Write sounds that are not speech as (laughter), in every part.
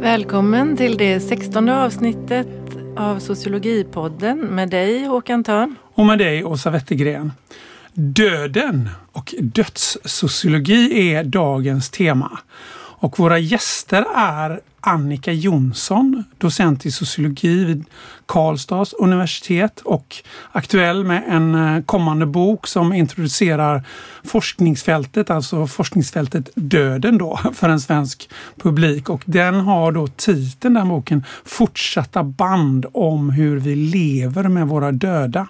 Välkommen till det sextonde avsnittet av Sociologipodden med dig Håkan Törn. Och med dig Åsa Wettergren. Döden och dödssociologi är dagens tema. Och våra gäster är Annika Jonsson, docent i sociologi vid Karlstads universitet och aktuell med en eh, kommande bok som introducerar forskningsfältet, alltså forskningsfältet Döden då, (laughs) för en svensk publik. Och den har då titeln, den boken, Fortsatta band om hur vi lever med våra döda.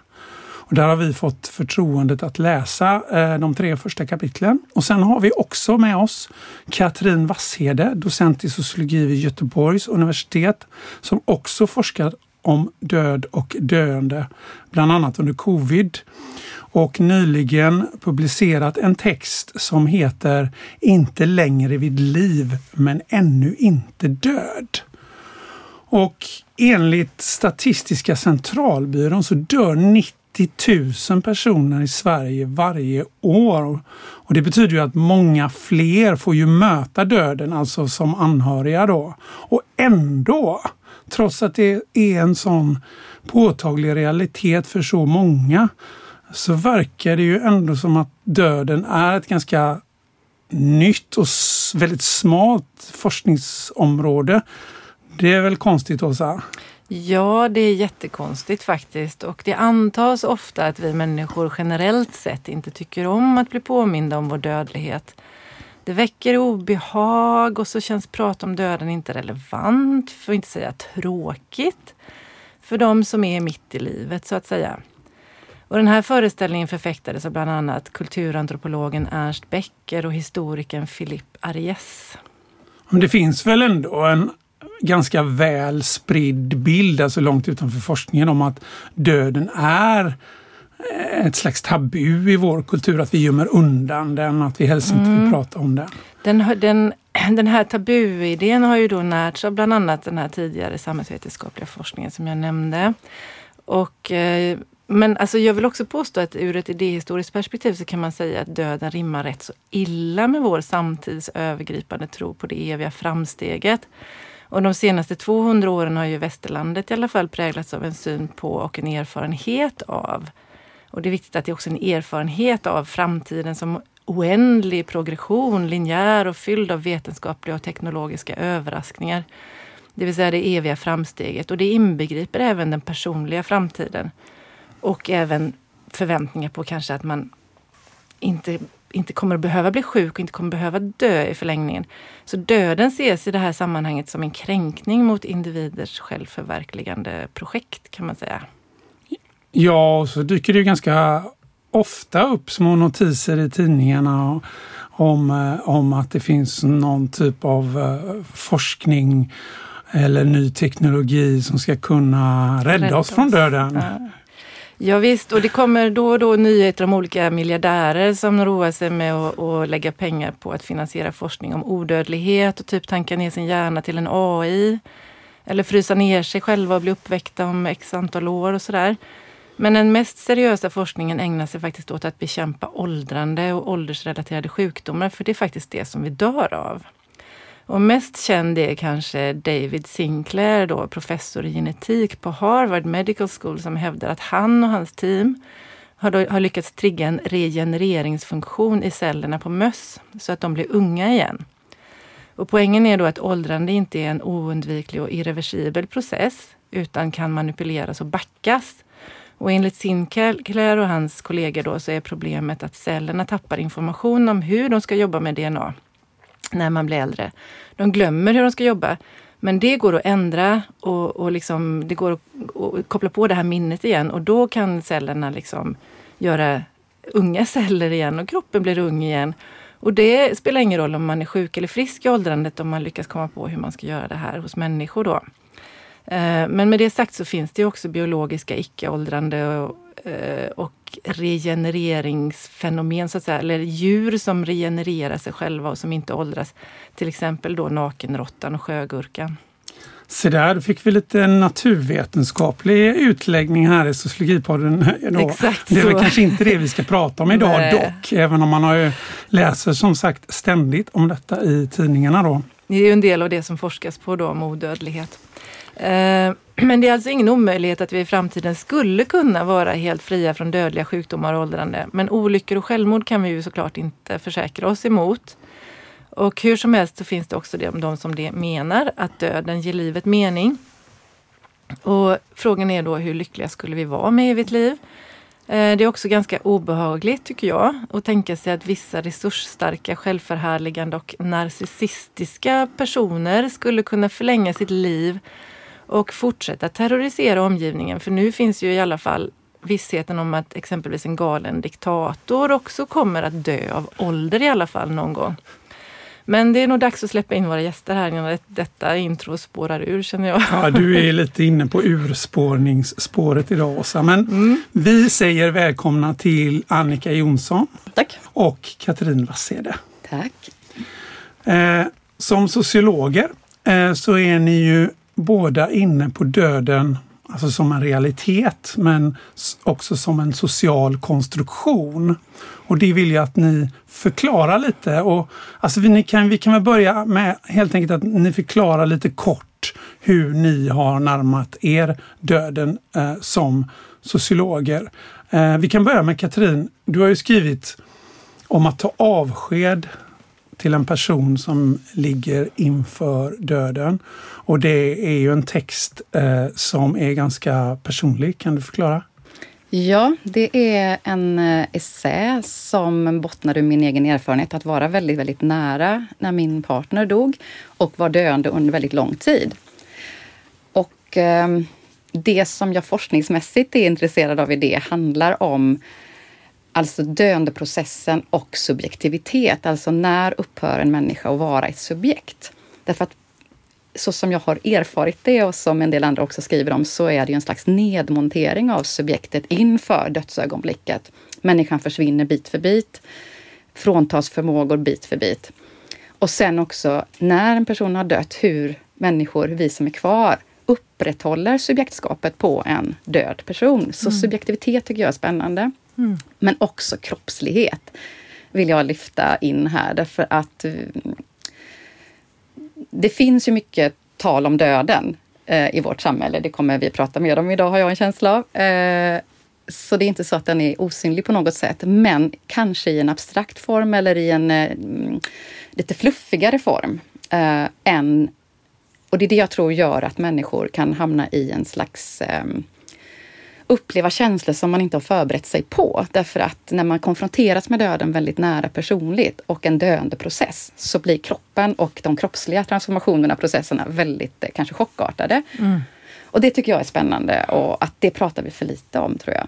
Och där har vi fått förtroendet att läsa eh, de tre första kapitlen. Och sen har vi också med oss Katrin Vasshede, docent i sociologi vid Göteborgs universitet, som också forskat om död och döende, bland annat under covid. Och nyligen publicerat en text som heter Inte längre vid liv men ännu inte död. Och enligt Statistiska centralbyrån så dör 90 30 000 personer i Sverige varje år. Och det betyder ju att många fler får ju möta döden, alltså som anhöriga då. Och ändå, trots att det är en sån påtaglig realitet för så många, så verkar det ju ändå som att döden är ett ganska nytt och väldigt smalt forskningsområde. Det är väl konstigt Åsa? Ja, det är jättekonstigt faktiskt. Och det antas ofta att vi människor generellt sett inte tycker om att bli påminda om vår dödlighet. Det väcker obehag och så känns prat om döden inte relevant, för att inte säga tråkigt, för de som är mitt i livet så att säga. Och den här föreställningen förfäktades av bland annat kulturantropologen Ernst Becker och historikern Philippe Ariès. Men det finns väl ändå en ganska väl spridd bild, alltså långt utanför forskningen, om att döden är ett slags tabu i vår kultur, att vi gömmer undan den, att vi helst inte vill mm. prata om den. Den, den, (clears throat) den här tabuidén har ju då närts av bland annat den här tidigare samhällsvetenskapliga forskningen som jag nämnde. Och, eh, men alltså jag vill också påstå att ur ett idéhistoriskt perspektiv så kan man säga att döden rimmar rätt så illa med vår samtids övergripande tro på det eviga framsteget. Och de senaste 200 åren har ju västerlandet i alla fall präglats av en syn på och en erfarenhet av. Och det är viktigt att det är också en erfarenhet av framtiden som oändlig progression, linjär och fylld av vetenskapliga och teknologiska överraskningar. Det vill säga det eviga framsteget och det inbegriper även den personliga framtiden. Och även förväntningar på kanske att man inte inte kommer att behöva bli sjuk och inte kommer behöva dö i förlängningen. Så döden ses i det här sammanhanget som en kränkning mot individers självförverkligande projekt kan man säga. Ja, och så dyker det ganska ofta upp små notiser i tidningarna om, om att det finns någon typ av eh, forskning eller ny teknologi som ska kunna rädda, rädda oss från döden. Ja. Ja, visst, och det kommer då och då nyheter om olika miljardärer som roar sig med att, att lägga pengar på att finansiera forskning om odödlighet och typ tanka ner sin hjärna till en AI. Eller frysa ner sig själva och bli uppväckta om x antal år och sådär. Men den mest seriösa forskningen ägnar sig faktiskt åt att bekämpa åldrande och åldersrelaterade sjukdomar, för det är faktiskt det som vi dör av. Och mest känd är kanske David Sinclair, då, professor i genetik på Harvard Medical School, som hävdar att han och hans team har, då, har lyckats trigga en regenereringsfunktion i cellerna på möss så att de blir unga igen. Och poängen är då att åldrande inte är en oundviklig och irreversibel process utan kan manipuleras och backas. Och enligt Sinclair och hans kollegor då så är problemet att cellerna tappar information om hur de ska jobba med DNA när man blir äldre. De glömmer hur de ska jobba. Men det går att ändra och, och liksom, det går att och koppla på det här minnet igen och då kan cellerna liksom göra unga (laughs) celler igen och kroppen blir ung igen. Och det spelar ingen roll om man är sjuk eller frisk i åldrandet om man lyckas komma på hur man ska göra det här hos människor då. Eh, men med det sagt så finns det också biologiska icke-åldrande och, och regenereringsfenomen, så att säga, eller djur som regenererar sig själva och som inte åldras. Till exempel då nakenråttan och sjögurkan. Så där fick vi lite naturvetenskaplig utläggning här i Sociologipodden. (laughs) Exakt det är väl kanske inte det vi ska prata om idag Nej. dock, även om man har ju läser som sagt ständigt om detta i tidningarna då. Det är ju en del av det som forskas på då om odödlighet. Eh, (clears throat) men det är alltså ingen omöjlighet att vi i framtiden skulle kunna vara helt fria från dödliga sjukdomar och åldrande. Men olyckor och självmord kan vi ju såklart inte försäkra oss emot. Och hur som helst så finns det också de, som det menar att döden ger livet mening. Och frågan är då hur lyckliga skulle vi vara med evigt liv? Eh, det är också ganska obehagligt tycker jag att tänka sig att vissa resursstarka, självförhärligande och narcissistiska personer skulle kunna förlänga sitt liv och fortsätta terrorisera omgivningen. För nu finns ju i alla fall vissheten om att exempelvis en galen diktator också kommer att dö av ålder i alla fall någon gång. Men det är nog dags att släppa in våra gäster här innan det- detta intro spårar ur känner jag. Ja, du är lite inne på urspårningsspåret idag Åsa, men vi säger välkomna till Annika Jonsson Tack. och Katrin Wassede. Tack. Eh, som sociologer eh, så är ni ju båda inne på döden alltså som en realitet men också som en social konstruktion. Och det vill jag att ni förklarar lite. Och, alltså vi, ni kan, vi kan väl börja med helt enkelt att ni förklarar lite kort hur ni har närmat er döden eh, som sociologer. Eh, vi kan börja med Katrin. Du har ju skrivit om att ta avsked till en person som ligger inför döden. Och det är ju en text eh, som är ganska personlig. Kan du förklara? Ja, det är en eh, essä som bottnar ur min egen erfarenhet att vara väldigt, väldigt nära när min partner dog och var döende under väldigt lång tid. Och eh, det som jag forskningsmässigt är intresserad av i det handlar om alltså döendeprocessen och subjektivitet. Alltså när upphör en människa att vara ett subjekt? Därför att så som jag har erfarit det och som en del andra också skriver om så är det ju en slags nedmontering av subjektet inför dödsögonblicket. Människan försvinner bit för bit, fråntas förmågor bit för bit. Och sen också när en person har dött, hur människor, vi som är kvar, upprätthåller subjektskapet på en död person. Så subjektivitet tycker jag är spännande. Men också kroppslighet vill jag lyfta in här därför att eh, det finns ju mycket tal om döden eh, i vårt samhälle. Det kommer vi prata mer om idag har jag en känsla av. Eh, så det är inte så att den är osynlig på något sätt, men kanske i en abstrakt form eller i en eh, mm, lite fluffigare form. Eh, än, och det är det jag tror gör att människor kan hamna i en slags ehm, uppleva känslor som man inte har förberett sig på. Därför att när man konfronteras med döden väldigt nära personligt och en döende process så blir kroppen och de kroppsliga transformationerna, processerna väldigt eh, kanske chockartade. Och det tycker jag är spännande och att det pratar vi för lite om tror jag.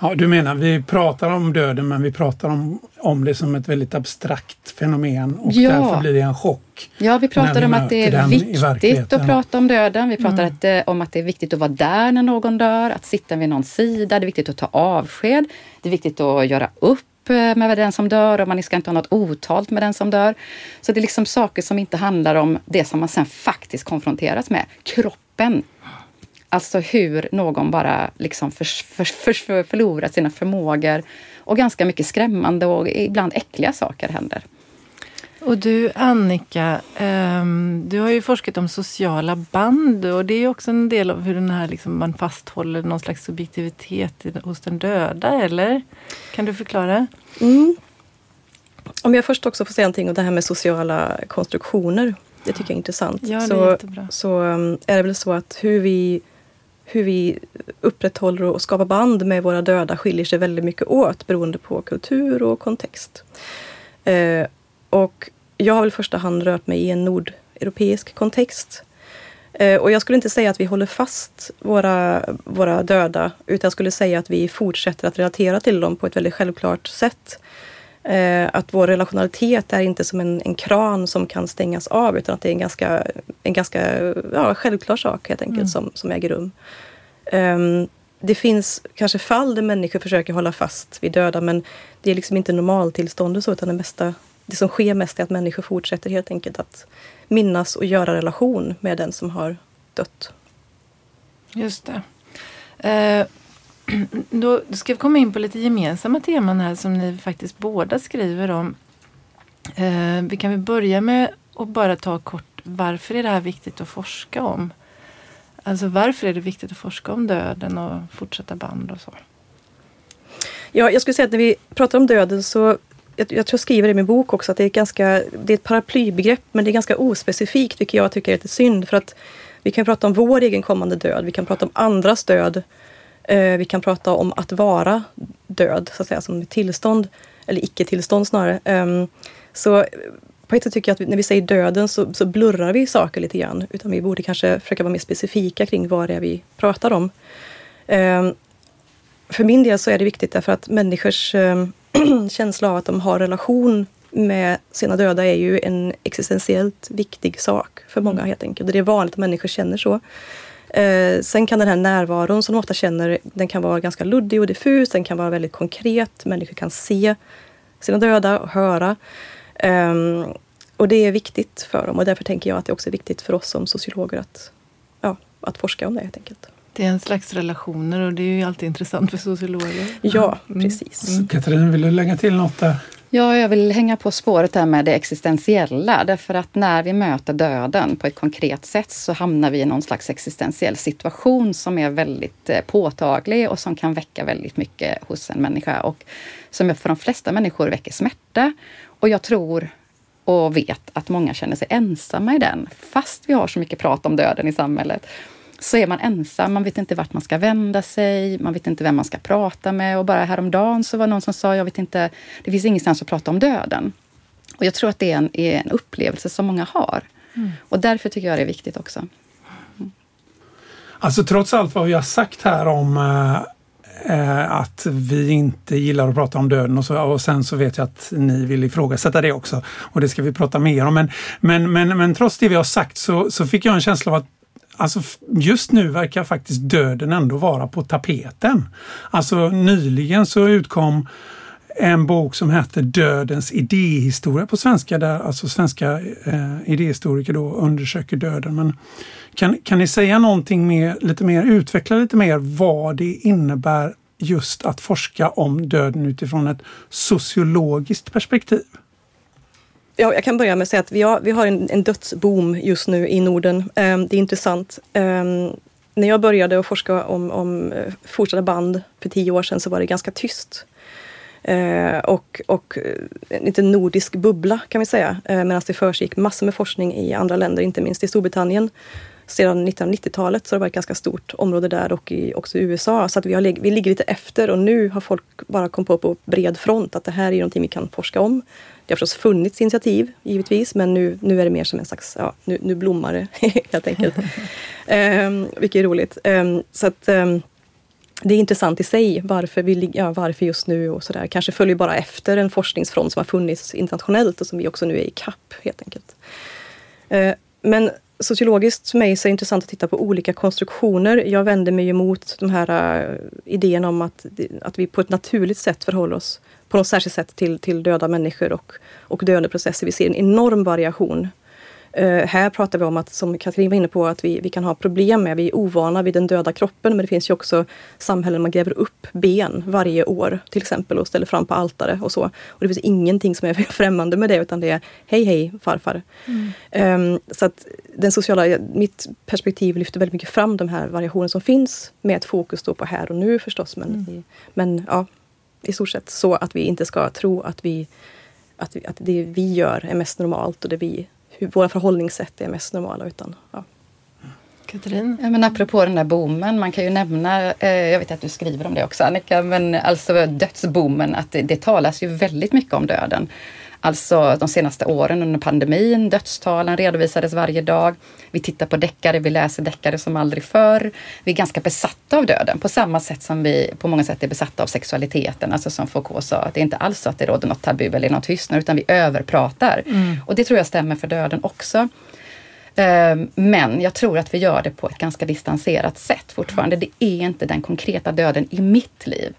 Ja, du menar vi pratar om döden men vi pratar om, om det som ett väldigt abstrakt fenomen och Ja. därför blir det en chock. Ja, vi pratar om att det är viktigt att prata om döden. Vi pratar att, eh, om att det är viktigt att vara där när någon dör, att sitta vid någons sida. Det är viktigt att ta avsked. Det är viktigt att göra upp eh, med den som dör och man ska inte ha något otalt med den som dör. Så det är liksom saker som inte handlar om det som man sen faktiskt konfronteras med. Kroppen. Alltså hur någon bara liksom förs- förs- förs- förlorar sina förmågor och ganska mycket skrämmande och ibland äckliga saker händer. Och du Annika, ehm, du har ju forskat om sociala band och det är ju också en del av hur den här liksom, man fasthåller någon slags subjektivitet i- hos den döda, eller? Kan du förklara? Mm. Om jag först också får säga någonting om det här med sociala konstruktioner. Det tycker jag är intressant. Ja, det är så, så um, är det väl så att hur vi, hur vi upprätthåller och skapar band med våra döda skiljer sig väldigt mycket åt beroende på kultur och kontext. Eh, och jag har väl i första hand rört mig i en nordeuropeisk kontext. Eh, och jag skulle inte säga att vi håller fast våra, våra döda, utan jag skulle säga att vi fortsätter att relatera till dem på ett väldigt självklart sätt. Eh, att vår relationalitet är inte som en, en kran som kan stängas av, utan att det är en ganska, en ganska ja, självklar sak helt enkelt som, som äger rum. Ehm, det finns kanske fall där människor försöker hålla fast vid döda, men det är liksom inte normaltillståndet så, utan det mesta det som sker mest är att människor fortsätter helt enkelt att minnas och göra relation med den som har dött. Just det. Eh, (clears throat) då ska vi komma in på lite gemensamma teman här som ni faktiskt båda skriver om. Eh, vi kan väl börja med att bara ta kort varför är det här viktigt att forska om? Alltså varför är det viktigt att forska om döden och fortsätta band och så? Ja, jag skulle säga att när vi pratar om döden så jag, jag tror jag skriver i min bok också att det är, ganska, det är ett paraplybegrepp men det är ganska ospecifikt vilket jag tycker är lite synd. För att vi kan prata om vår egen kommande död, vi kan prata om andras död. Eh, vi kan prata om att vara död, så att säga, som tillstånd. Eller icke-tillstånd snarare. Eh, så på ett sätt tycker jag att när vi säger döden så, så, blurrar vi saker lite grann. Utan vi borde kanske försöka vara mer specifika kring vad det är vi pratar om. Eh, för min del så är det viktigt därför att människors ehm, (clears throat) känsla av att de har relation med sina döda är ju en existentiellt viktig sak för många helt enkelt. Det är vanligt att människor känner så. Eh, sen kan den här närvaron som de ofta känner, den kan vara ganska luddig och diffus, den kan vara väldigt konkret. Människor kan se sina döda och höra. Eh, och det är viktigt för dem och därför tänker jag att det också är viktigt för oss som sociologer att, ja, att forska om det helt enkelt. Det är en slags relationer och det är ju alltid intressant för sociologer. Ja, mm. precis. Mm. Katrin, vill du lägga till något där? Ja, jag vill hänga på spåret där med det existentiella. Därför att när vi möter döden på ett konkret sätt så hamnar vi i någon slags existentiell situation som är väldigt eh, påtaglig och som kan väcka väldigt mycket hos en människa. Och som för de flesta människor väcker smärta. Och jag tror och vet att många känner sig ensamma i den, fast vi har så mycket prat om döden i samhället så är man ensam. Man vet inte vart man ska vända sig. Man vet inte vem man ska prata med. Och bara häromdagen så var det någon som sa, jag vet inte, det finns ingenstans att prata om döden. Och jag tror att det är en, är en upplevelse som många har. Mm. Och därför tycker jag det är viktigt också. Mm. Alltså trots allt vad vi har sagt här om eh, att vi inte gillar att prata om döden och, så, och sen så vet jag att ni vill ifrågasätta det också. Och det ska vi prata mer om. Men, men, men, men trots det vi har sagt så, så fick jag en känsla av att Alltså just nu verkar faktiskt döden ändå vara på tapeten. Alltså nyligen så utkom en bok som heter Dödens idéhistoria på svenska där alltså svenska eh, idéhistoriker då undersöker döden. Men kan, kan ni säga någonting mer, lite mer, utveckla lite mer vad det innebär just att forska om döden utifrån ett sociologiskt perspektiv? Ja, jag kan börja med att säga att vi har, vi har en, en dödsboom just nu i Norden. Um, det är intressant. Um, när jag började att forska om, om eh, fortsatta band för tio år sedan så var det ganska tyst. Ehm, och, och eh, en liten nordisk bubbla kan vi säga. Medan det försiggick massor med forskning i andra länder, inte minst i Storbritannien. Sedan 1990-talet så har det varit ett ganska stort område där och i, också i USA. Så att vi, har, vi ligger lite efter och nu har folk bara kommit på på bred front att det här är någonting vi kan forska om. Det har förstås funnits initiativ givetvis men nu, nu är det mer som en slags, ja, nu, nu blommar det (laughs) helt enkelt. um, (laughs) vilket är roligt. Um, så att um, det är intressant i sig varför, vi, ja, varför just nu och sådär. Kanske följer bara efter en forskningsfront som har funnits internationellt och som vi också nu är i kapp helt enkelt. Uh, men sociologiskt för mig så är det intressant att titta på olika konstruktioner. Jag vänder mig emot de här uh, om att, att vi på ett naturligt sätt förhåller oss på något särskilt sätt till, till döda människor och, och döendeprocesser. Vi ser en enorm variation. Uh, här pratar vi om att, som Katrin var inne på, att vi, vi kan ha problem med, vi är ovana vid den döda kroppen, men det finns ju också samhällen där man gräver upp ben varje år till exempel och ställer fram på altare och så. Och det finns ingenting som är (laughs) främmande med det utan det är hej hej farfar. Mm. Um, så att den sociala, mitt perspektiv lyfter väldigt mycket fram de här variationerna som finns med ett fokus då på här och nu förstås. Men, mm. men ja, i stort sett så att vi inte ska tro att, vi, att, att det vi gör är mest normalt och det vi, hur våra förhållningssätt är mest normala. Utan, ja. Katrin? Ja, men apropå den där boomen, man kan ju nämna, eh, jag vet att du skriver om det också Annika, men alltså dödsboomen, att det, det talas ju väldigt mycket om döden. Alltså de senaste åren under pandemin, dödstalen redovisades varje dag. Vi tittar på deckare, vi läser deckare som aldrig förr. Vi är ganska besatta av döden på samma sätt som vi på många sätt är besatta av sexualiteten. Alltså som Foucault sa, det är inte alls så att det råder något tabu eller något tystnad utan vi överpratar. Mm. Och det tror jag stämmer för döden också. Ehm, men jag tror att vi gör det på ett ganska distanserat sätt fortfarande. Det är inte den konkreta döden i mitt liv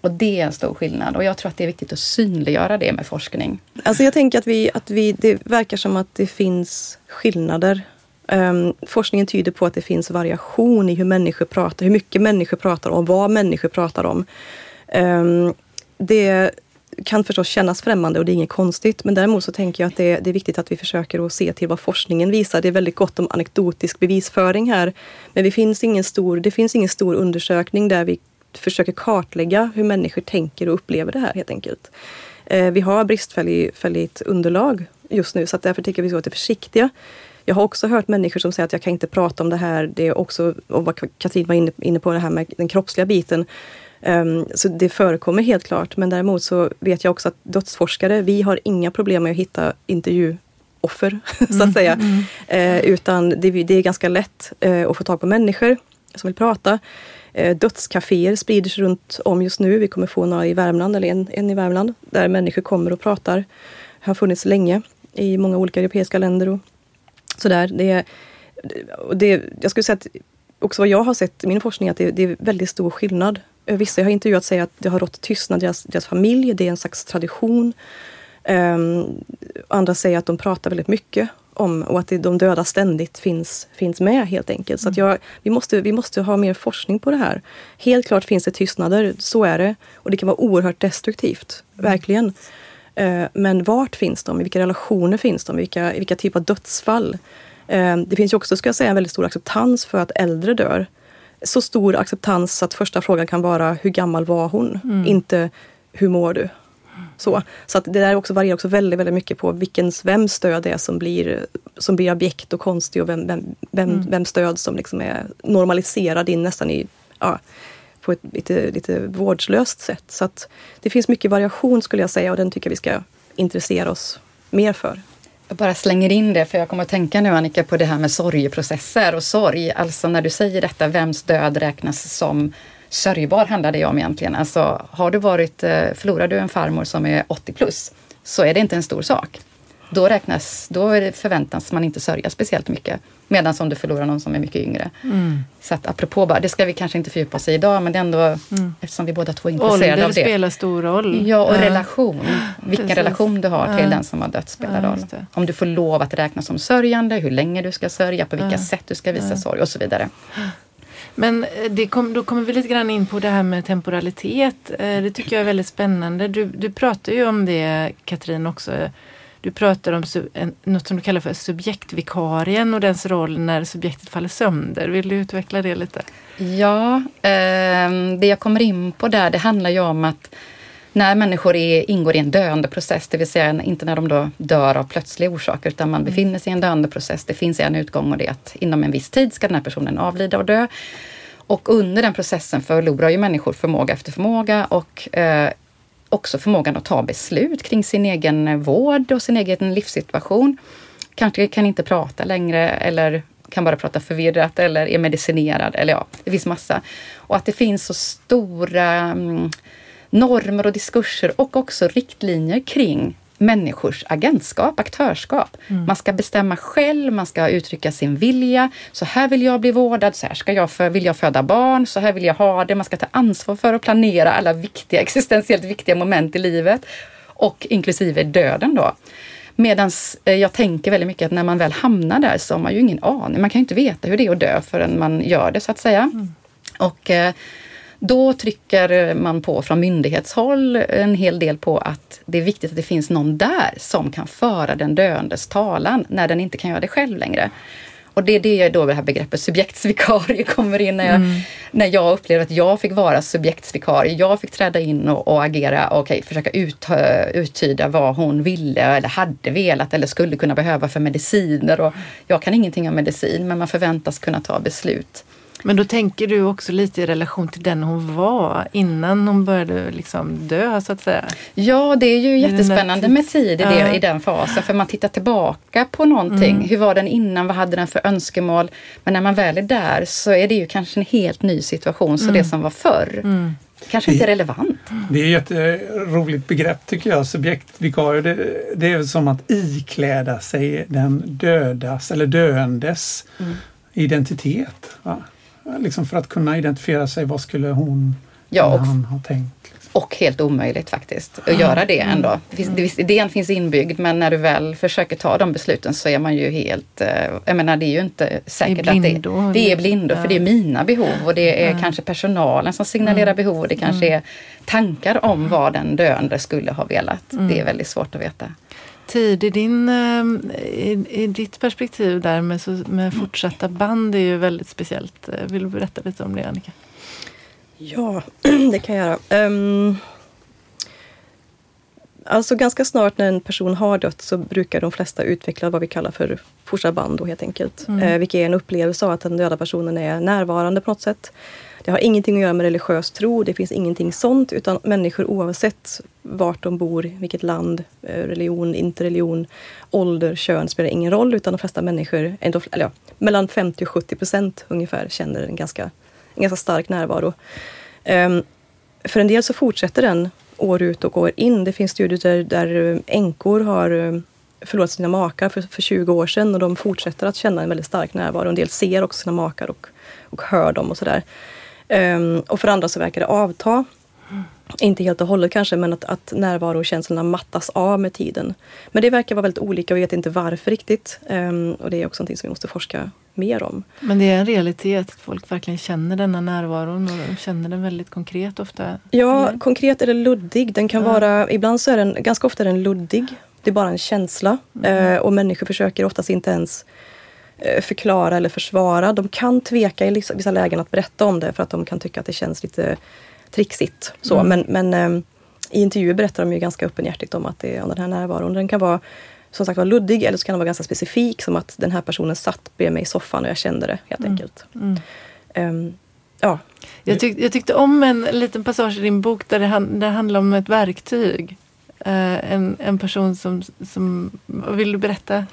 och det är en stor skillnad och jag tror att det är viktigt att synliggöra det med forskning. Alltså jag tänker att, vi, att vi, det verkar som att det finns skillnader. Um, forskningen tyder på att det finns variation i hur människor pratar, hur mycket människor pratar om, vad människor pratar om. Um, det kan förstås kännas främmande och det är inget konstigt. Men däremot så tänker jag att det, det, är viktigt att vi försöker att se till vad forskningen visar. Det är väldigt gott om anekdotisk bevisföring här. Men det finns ingen stor, det finns ingen stor undersökning där vi försöker kartlägga hur människor tänker och upplever det här helt enkelt. Eh, vi har bristfälligt underlag just nu så att därför tycker vi ska vara försiktiga. Jag har också hört människor som säger att jag kan inte prata om det här. Det är också, och vad Katrin var inne, på, det här med den kroppsliga biten. Um, så det förekommer helt klart. Men däremot så vet jag också att dödsforskare, vi har inga problem med att hitta intervjuoffer, (laughs) så att säga. Mm, mm. Utan det, det, är ganska lätt uh, att få tag på människor som vill prata. Eh, dödskaféer dödscaféer sprider sig runt om just nu. Vi kommer få några i Värmland, eller en, en i Värmland, där människor kommer och pratar. Det har funnits länge i många olika europeiska länder. Och sådär. Det, det, jag skulle säga att också vad jag har sett i min forskning, att det, det är väldigt stor skillnad eh, vissa jag har intervjuat säger att det har rått tystnad i deras, deras familj, det är en slags tradition. Um, andra säger att de pratar väldigt mycket om och att de döda ständigt finns, finns med helt enkelt. Så att jag, vi, måste, vi måste ha mer forskning på det här. Helt klart finns det tystnader, så är det. Och det kan vara oerhört destruktivt, verkligen. Uh, men vart finns de? I vilka relationer finns de? I vilka, i vilka typer av dödsfall? Uh, det finns ju också, ska jag säga, en väldigt stor acceptans för att äldre dör så stor acceptans att första frågan kan vara hur gammal var hon? Mm. Inte hur mår du? Så, så att det där också varierar också väldigt, väldigt mycket på vilkens, vems stöd det är som blir, som blir objekt och konstig och vem, vem, vem, mm. vem stöd som liksom är normaliserad in nästan i, ja, på ett lite, lite vårdslöst sätt. Så att det finns mycket variation skulle jag säga och den tycker jag vi ska intressera oss mer för. Jag bara slänger in det, för jag kommer att tänka nu Annika på det här med sorgeprocesser och sorg. Alltså när du säger detta, vems död räknas som sörjbar handlar det om egentligen. Alltså har du varit, eh, förlorar du en farmor som är 80 plus så är det inte en stor sak då, räknas, då förväntas man inte sörja speciellt mycket. Medan om du förlorar någon som är mycket yngre. Mm. Så att apropå bara, det ska vi kanske inte fördjupa oss i idag, men det är ändå mm. eftersom vi båda två är intresserade Ålder av det. spelar stor roll. Ja, och ja. relation. Vilken Precis. relation du har till ja. den som har dött spelar ja, roll. Om du får lov att räknas som sörjande, hur länge du ska sörja, på vilka sätt du ska visa sorg och så vidare. Men eh, det kom, då kommer vi lite grann in på det här med temporalitet. Eh, det tycker jag är väldigt spännande. Du, du pratar ju om det Katrin också du pratar om sub, något som du kallar för subjektvikarien och dens roll när subjektet faller sönder. Vill du utveckla det lite? Ja, eh, det jag kommer in på där det handlar ju om att när människor är, ingår i en döende process, det vill säga inte när de då dör av plötsliga orsaker, utan man mm. befinner sig i en döende process. Det finns en utgång och det är att inom en viss tid ska den här personen avlida och dö. Och under den processen förlorar ju människor förmåga efter förmåga och eh, också förmågan att ta beslut kring sin egen vård och sin egen livssituation. Kanske kan inte prata längre eller kan bara prata förvirrat eller är medicinerad. Eller ja, det finns massa. Och att det finns så stora mm, normer och diskurser och också riktlinjer kring människors agentskap, aktörskap. Mm. Man ska bestämma själv, man ska uttrycka sin vilja. Så här vill jag bli vårdad, så här ska jag för, vill jag föda barn, så här vill jag ha det. Man ska ta ansvar för att planera alla viktiga, (laughs) existentiellt viktiga moment i livet. Och inklusive döden då. Medan eh, jag tänker väldigt mycket att när man väl hamnar där så har man ju ingen aning. Man kan ju inte veta hur det är att dö förrän man gör det så att säga. Mm. Och eh, då trycker man på från myndighetshåll en hel del på att det är viktigt att det finns någon där som kan föra den döendes talan när den inte kan göra det själv längre. Och det är det då det här begreppet subjektsvikarie (laughs) kommer in när jag, mm. när jag upplevde att jag fick vara subjektsvikarie. Jag fick träda in och, och agera och okay, försöka ut, uttyda vad hon ville eller hade velat eller skulle kunna behöva för mediciner. Och jag kan ingenting om medicin men man förväntas kunna ta beslut. Men då tänker du också lite i relation till den hon var innan hon började liksom dö så att säga? Ja, det är ju jättespännande med tid i, det, ja. i den fasen för man tittar tillbaka på någonting. Mm. Hur var den innan? Vad hade den för önskemål? Men när man väl är där så är det ju kanske en helt ny situation. Så mm. det som var förr mm. kanske inte är relevant. Det är ett jätteroligt begrepp tycker jag, subjektvikarie. Det, det är som att ikläda sig den dödas eller döendes mm. identitet. Va? Liksom för att kunna identifiera sig, vad skulle hon ja, och, han ha tänkt? Liksom. och helt omöjligt faktiskt att göra det Mm. ändå. Det finns, det, visst, idén finns inbyggd men när du väl försöker ta de besluten så är man ju helt... eh, Jag menar det är ju inte säkert att blindo. det, det är blindo för Ja. det är mina behov och det är kanske personalen som signalerar Mm. behov och det kanske är tankar om vad den döende skulle ha velat. Det är väldigt svårt att veta. Tid i, din, eh, i, i ditt perspektiv där med, så, med fortsatta band är ju väldigt speciellt. Eh, Vill du berätta lite om det Annika? Ja, (clears throat) det kan jag göra. Ehm, alltså ganska snart när en person har dött så brukar de flesta utveckla vad vi kallar för fortsatt band då helt enkelt. Mm. Eh, vilket är en upplevelse av att den döda personen är närvarande på något sätt. Det har ingenting att göra med religiös tro, det finns ingenting sånt utan människor oavsett vart de bor, vilket land, eh, religion, inte religion, ålder, kön spelar ingen roll utan de flesta människor, eller ja, mellan 50 och 70 procent ungefär känner en ganska, en ganska stark närvaro. Um, för en del så fortsätter den år ut och år in. Det finns studier där, där eh, änkor har eh, förlorat sina makar för, för 20 år sedan och de fortsätter att känna en väldigt stark närvaro. En del ser också sina makar och, och hör dem och sådär. Ehm, och för andra så verkar det avta. Inte helt och hållet kanske, men att, att närvarokänslorna mattas av med tiden. Men det verkar vara väldigt olika och vi vet inte varför riktigt. Ehm, och det är också någonting som vi måste forska mer om. Men det är en realitet att folk verkligen känner denna närvaron och de känner den väldigt konkret ofta. Ja, eller? konkret eller luddig. Den kan Ja. vara, ibland så är den, ganska ofta är den luddig. Det är bara en känsla. Eh, och människor försöker oftast inte ens förklara eller försvara. De kan tveka i vissa, lägen att berätta om det för att de kan tycka att det känns lite trixigt. Så. Mm. Men, men eh, i intervjuer berättar de ju ganska öppenhjärtigt om att det är om den här närvaron. Den kan vara som sagt vara luddig eller så kan den vara ganska specifik som att den här personen satt bredvid mig i soffan och jag kände det helt Mm. enkelt. Mm. Ehm, ja, Jag, tyck, jag tyckte om en liten passage i din bok där det, han, där det handlar om ett verktyg. Eh, en, en person som, som... Vill du berätta?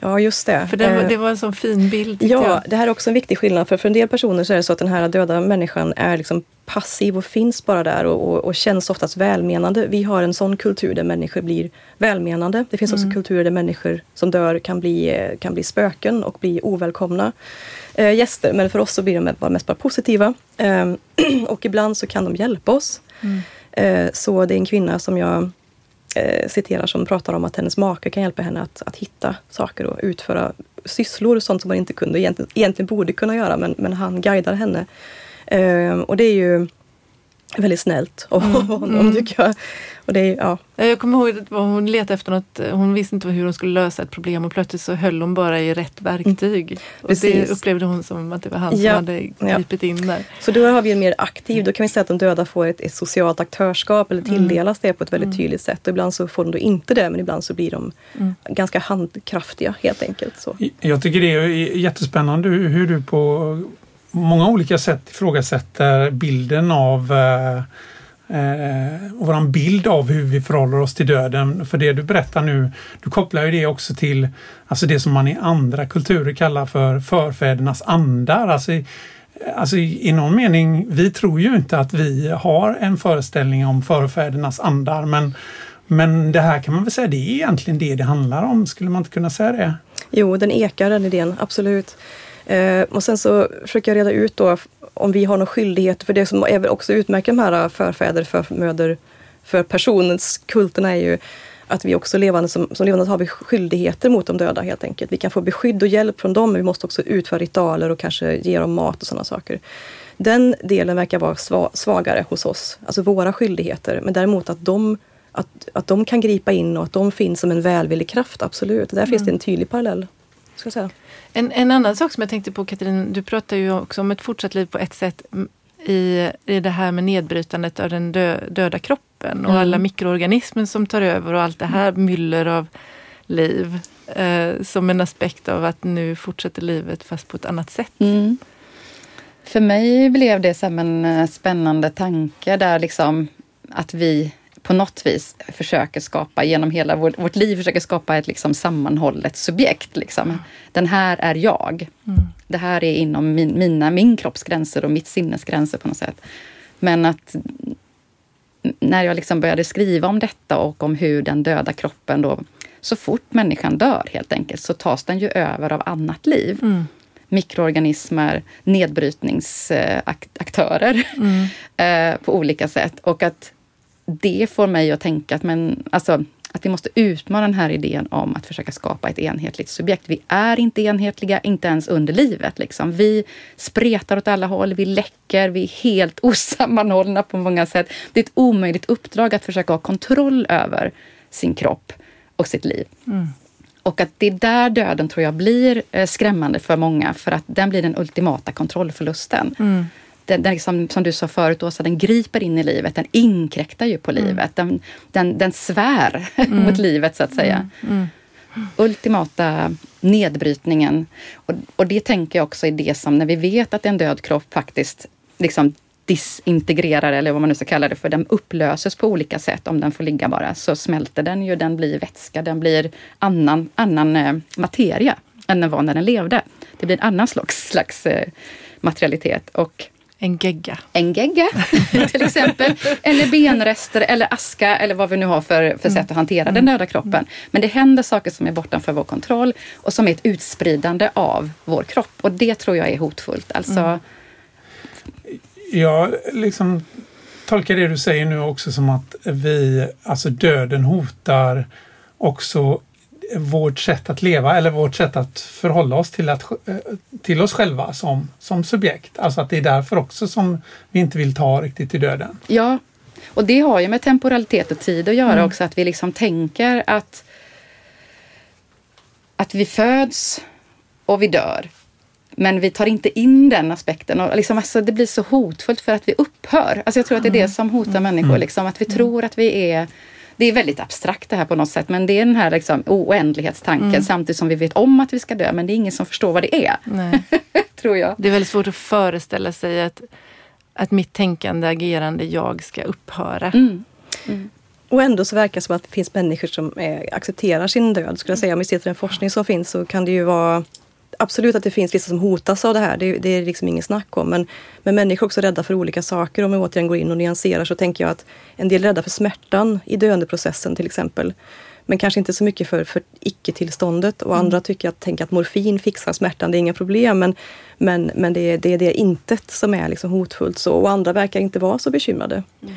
Ja, just det. För det, var- Eh, det var en sån fin bild. Ja, jag. det här är också en viktig skillnad. För, för en del personer så är det så att den här döda människan är liksom passiv och finns bara där och, och, och känns oftast välmenande. Vi har en sån kultur där människor blir välmenande. Det finns också Mm. kulturer där människor som dör kan bli, eh, kan bli spöken och bli ovälkomna eh, gäster. Men för oss så blir de bara mest bara positiva. Eh, (clears throat) och ibland så kan de hjälpa oss. Mm. Eh, så det är en kvinna som jag eh, citerar som pratar om att hennes make kan hjälpa henne att, att hitta saker och utföra sysslor, sånt som hon inte kunde egentligen, egentligen borde kunna göra, men, men han guidar henne. Eh, och det är ju väldigt snällt av honom mm. tycker jag. Och det ja, Jag kommer ihåg att hon letade efter något, hon visste inte hur hon skulle lösa ett problem och plötsligt så höll hon bara i rätt verktyg. Och det upplevde hon som att det var han Ja, som hade ja. gripit in där. Så då har vi en mer aktiv, då kan vi säga att de döda får ett, ett socialt aktörskap eller tilldelas det på ett väldigt tydligt sätt. Och ibland så får de då inte det, men ibland så blir de Mm. ganska handkraftiga helt enkelt. Så. Jag tycker det är jättespännande hur hur du på många olika sätt ifrågasätter bilden av eh, våran bild av hur vi förhåller oss till döden. För det du berättar nu, du kopplar ju det också till alltså det som man i andra kulturer kallar för förfädernas andar. Alltså, i- Alltså i någon mening, vi tror ju inte att vi har en föreställning om förfädernas andar men, men det här kan man väl säga, det är egentligen det det handlar om. Skulle man inte kunna säga det? Jo, den ekar den idén, absolut. Eh, och sen så försöker jag reda ut då om vi har någon skyldighet, för det som även också utmärker de här förfäder, förmöder, för personens kulterna är ju att vi också levande som, som levande har vi skyldigheter mot de döda helt enkelt. Vi kan få beskydd och hjälp från dem, men vi måste också utföra ritualer och kanske ge dem mat och sådana saker. Den delen verkar vara sva, svagare hos oss, alltså våra skyldigheter. Men däremot att de, att, att de kan gripa in och att de finns som en välvillig kraft, absolut. Där finns det en tydlig parallell. Ska jag säga. En, en annan sak som jag tänkte på Katrin, du pratar ju också om ett fortsatt liv på ett sätt mm, i, i det här med nedbrytandet av den dö, döda kroppen och Mm. alla mikroorganismer som tar över och allt det här myller av liv. Eh, som en aspekt av att nu fortsätter livet fast på ett annat sätt. Mm. För mig blev det som en eh, spännande tanke där liksom att vi på något vis försöker skapa, genom hela vårt, vårt liv, försöker skapa ett liksom sammanhållet subjekt. Liksom. Den här är jag. Mm. Det här är inom min, mina, min kropps gränser och mitt sinnes gränser på något sätt. Men att när jag liksom började skriva om detta och om hur den döda kroppen då, så fort människan dör helt enkelt, så tas den ju över av annat liv. Mm. Mikroorganismer, nedbrytningsaktörer Mm. (laughs) eh, på olika sätt. Och att det får mig att tänka att, men, alltså, att vi måste utmana den här idén om att försöka skapa ett enhetligt subjekt. Vi är inte enhetliga, inte ens under livet. Liksom. Vi spretar åt alla håll, vi läcker, vi är helt (laughs) osammanhållna på många sätt. Det är ett omöjligt uppdrag att försöka ha kontroll över sin kropp och sitt liv. Mm. Och att det är där döden tror jag blir eh, skrämmande för många för att den blir den ultimata kontrollförlusten. Mm. Den, den liksom, som du sa förut, Åsa, den griper in i livet, den inkräktar ju på mm. livet. Den, den, den svär (laughs) mm. mot livet så att säga. Mm. Mm. Ultimata nedbrytningen. Och, och det tänker jag också är det som, när vi vet att en död kropp faktiskt liksom disintegrerar eller vad man nu ska kalla det för, den upplöses på olika sätt om den får ligga bara. Så smälter den ju, den blir vätska, den blir annan, annan eh, materia än den var när den levde. Det blir en annan slags, slags eh, materialitet. Och en gegga. En gegga (laughs) till exempel. Eller benrester eller aska eller vad vi nu har för, för sätt att hantera mm. den döda kroppen. Men det händer saker som är bortanför vår kontroll och som är ett utspridande av vår kropp. Och det tror jag är hotfullt. Alltså, mm jag liksom tolkar det du säger nu också som att vi, alltså döden hotar också vårt sätt att leva eller vårt sätt att förhålla oss till, att, till oss själva som, som subjekt. Alltså att det är därför också som vi inte vill ta riktigt till döden. Ja, och det har ju med temporalitet och tid att göra mm. också. Att vi liksom tänker att, att vi föds och vi dör. Men vi tar inte in den aspekten. Och liksom, alltså, det blir så hotfullt för att vi upphör. Alltså, jag tror att det är det som hotar människor. Mm. Liksom, att vi tror att vi är det är väldigt abstrakt det här på något sätt, men det är den här liksom, oändlighetstanken mm. samtidigt som vi vet om att vi ska dö, men det är ingen som förstår vad det är. (laughs) tror jag. Det är väldigt svårt att föreställa sig att, att mitt tänkande, agerande, jag ska upphöra. Mm. Mm. Och ändå så verkar det som att det finns människor som är, accepterar sin död. Skulle jag säga. Om vi ser till den forskning som finns så kan det ju vara absolut att det finns vissa som hotas av det här, det, det är liksom ingen snack om. Men, men människor är också rädda för olika saker. Om jag återigen går in och nyanserar så tänker jag att en del är rädda för smärtan i döendeprocessen till exempel. Men kanske inte så mycket för, för icke-tillståndet. Och mm. andra tycker att, tänker att morfin fixar smärtan, det är inga problem. Men, men, men det, är, det är det intet som är liksom hotfullt. Så, och andra verkar inte vara så bekymrade. Mm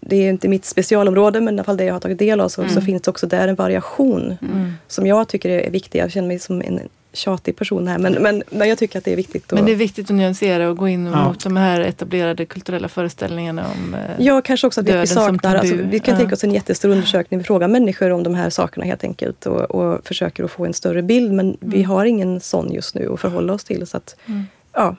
det är inte mitt specialområde men i alla fall det jag har tagit del av så, mm. så finns det också där en variation mm. som jag tycker är viktig. Jag känner mig som en tjatig person här men, men, men jag tycker att det är viktigt. Att, men det är viktigt att nyansera och gå in ja. mot de här etablerade kulturella föreställningarna om eh, Ja, kanske också att vi saknar, alltså, vi kan ja. tänka oss en jättestor undersökning, vi frågar människor om de här sakerna helt enkelt och, och försöker att få en större bild men mm. vi har ingen sån just nu att förhålla oss till. Så att, mm. ja,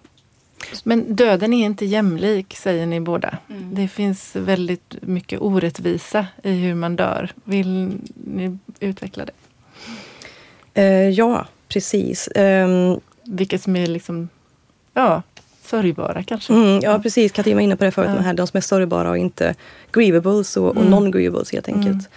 men döden är inte jämlik, säger ni båda. Mm. Det finns väldigt mycket orättvisa i hur man dör. Vill ni utveckla det? Uh, ja, precis. Um, Vilka som är liksom, ja, sörjbara kanske? Mm, ja, precis. Katrin var inne på det förut, ja. de, här, de som är sörjbara och inte grievables och, och mm. non-grievables helt enkelt.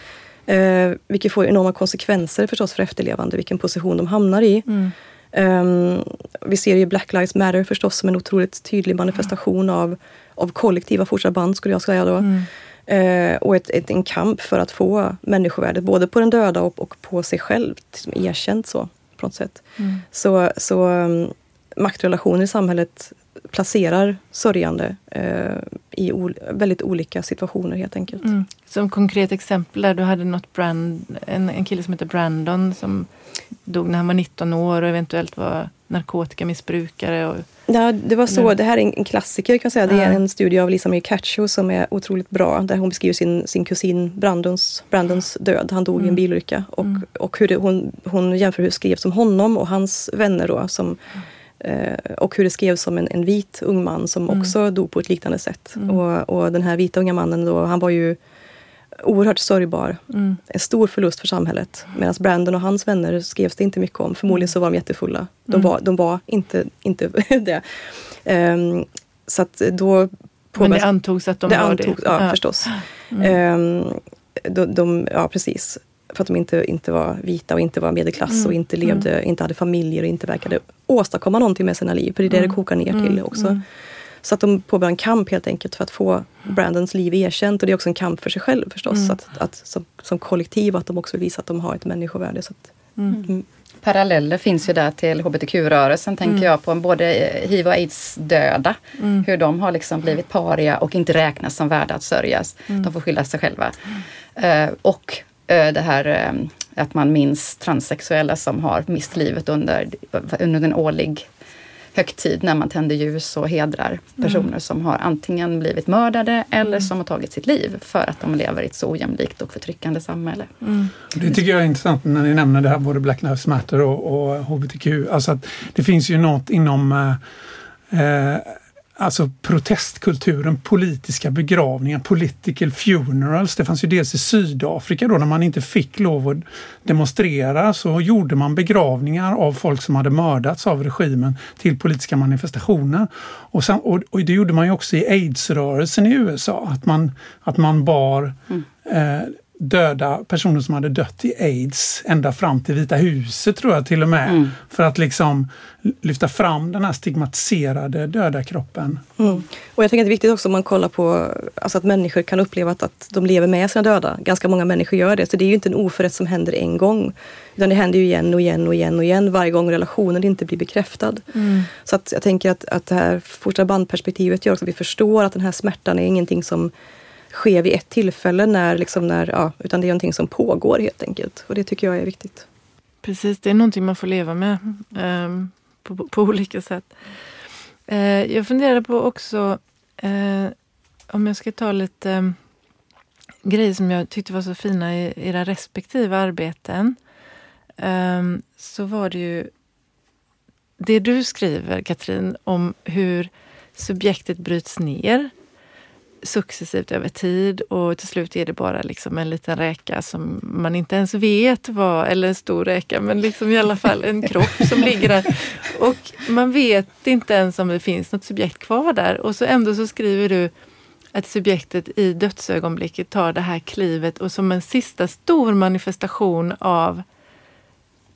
Mm. Uh, vilket får enorma konsekvenser förstås för efterlevande, vilken position de hamnar i. Mm. Um, vi ser ju Black Lives Matter förstås som en otroligt tydlig manifestation av, av kollektiva fortsatta band skulle jag säga då. Mm. Uh, och ett, ett, en kamp för att få människovärdet både på den döda och, och på sig själv liksom erkänt så på något sätt. Mm. Så, så um, maktrelationer i samhället placerar sörjande eh, i ol väldigt olika situationer helt enkelt. Mm. Som konkret exempel där du hade något brand, en, en kille som heter Brandon som dog när han var 19 år och eventuellt var narkotikamissbrukare. Och, ja, det var så. Det här är en klassiker kan jag säga. Det är en studie av Lisa Marie Cacho som är otroligt bra. Där hon beskriver sin, sin kusin Brandons, Brandons död. Han dog mm. i en mm. bilolycka. Och, mm. och hur det, hon, hon jämför hur det skrevs om honom och hans vänner då. Som, eh, och hur det skrevs om en, en vit ung man som mm. också dog på ett liknande sätt. Mm. Och, och den här vita unga mannen då, han var ju oerhört sörjbar. Mm. En stor förlust för samhället. Medan Brandon och hans vänner skrevs det inte mycket om. Förmodligen så var de jättefulla. De, mm. var, de var inte, inte (laughs) det. Um, så att då Men det antogs att de det var antogs, det? Ja, ja. förstås. Mm. Um, de, de, ja, precis. För att de inte, inte var vita och inte var medelklass mm. och inte levde, mm. inte hade familjer och inte verkade åstadkomma någonting med sina liv. För det är det det mm. kokar ner till också. Så att de påbörjar en kamp helt enkelt för att få Brandons liv erkänt. Och det är också en kamp för sig själv förstås. Mm. Att, att, som, som kollektiv, att de också vill visa att de har ett människovärde. Så att, mm. Mm. paralleller finns ju där till hbtq-rörelsen tänker jag på. Både hiv och aids-döda. Hur de har liksom blivit paria och inte räknas som värda att sörjas. De får skylla sig själva. Eh, och eh, det här eh, att man minns transsexuella som har mist livet under, under en årlig högtid när man tänder ljus och hedrar personer som har antingen blivit mördade eller som har tagit sitt liv för att de lever i ett så ojämlikt och förtryckande samhälle. Det tycker jag är intressant när ni nämner det här både Black Lives Matter och, och HBTQ. Alltså att det finns ju något inom eh, eh, alltså protestkulturen, politiska begravningar, political funerals. Det fanns ju dels i Sydafrika då när man inte fick lov att demonstrera så gjorde man begravningar av folk som hade mördats av regimen till politiska manifestationer. Och, sen, och, och det gjorde man ju också i aidsrörelsen i USA, att man, att man bar eh, döda personer som hade dött i aids ända fram till Vita huset tror jag till och med. Mm. För att liksom lyfta fram den här stigmatiserade döda kroppen. Mm. Och jag tänker att det är viktigt också om man kollar på alltså att människor kan uppleva att, att de lever med sina döda. Ganska många människor gör det. Så det är ju inte en oförrätt som händer en gång. Utan det händer ju igen och igen och igen och igen varje gång relationen inte blir bekräftad. Så att jag tänker att, att det här fortsatta bandperspektivet gör också att vi förstår att den här smärtan är ingenting som sker vid ett tillfälle när, liksom när, ja, utan det är någonting som pågår helt enkelt. Och det tycker jag är viktigt. Precis, det är någonting man får leva med eh, på, på olika sätt. Eh, jag funderar på också eh, om jag ska ta lite eh, grejer som jag tyckte var så fina i era respektive arbeten. Ehm, så var det ju det du skriver, Katrin, om hur subjektet bryts ner successivt över tid och till slut är det bara liksom en liten räka som man inte ens vet vad, eller en stor räka, men liksom i alla fall en kropp som ligger där. Och man vet inte ens om det finns något subjekt kvar där och så ändå så skriver du att subjektet i dödsögonblicket tar det här klivet och som en sista stor manifestation av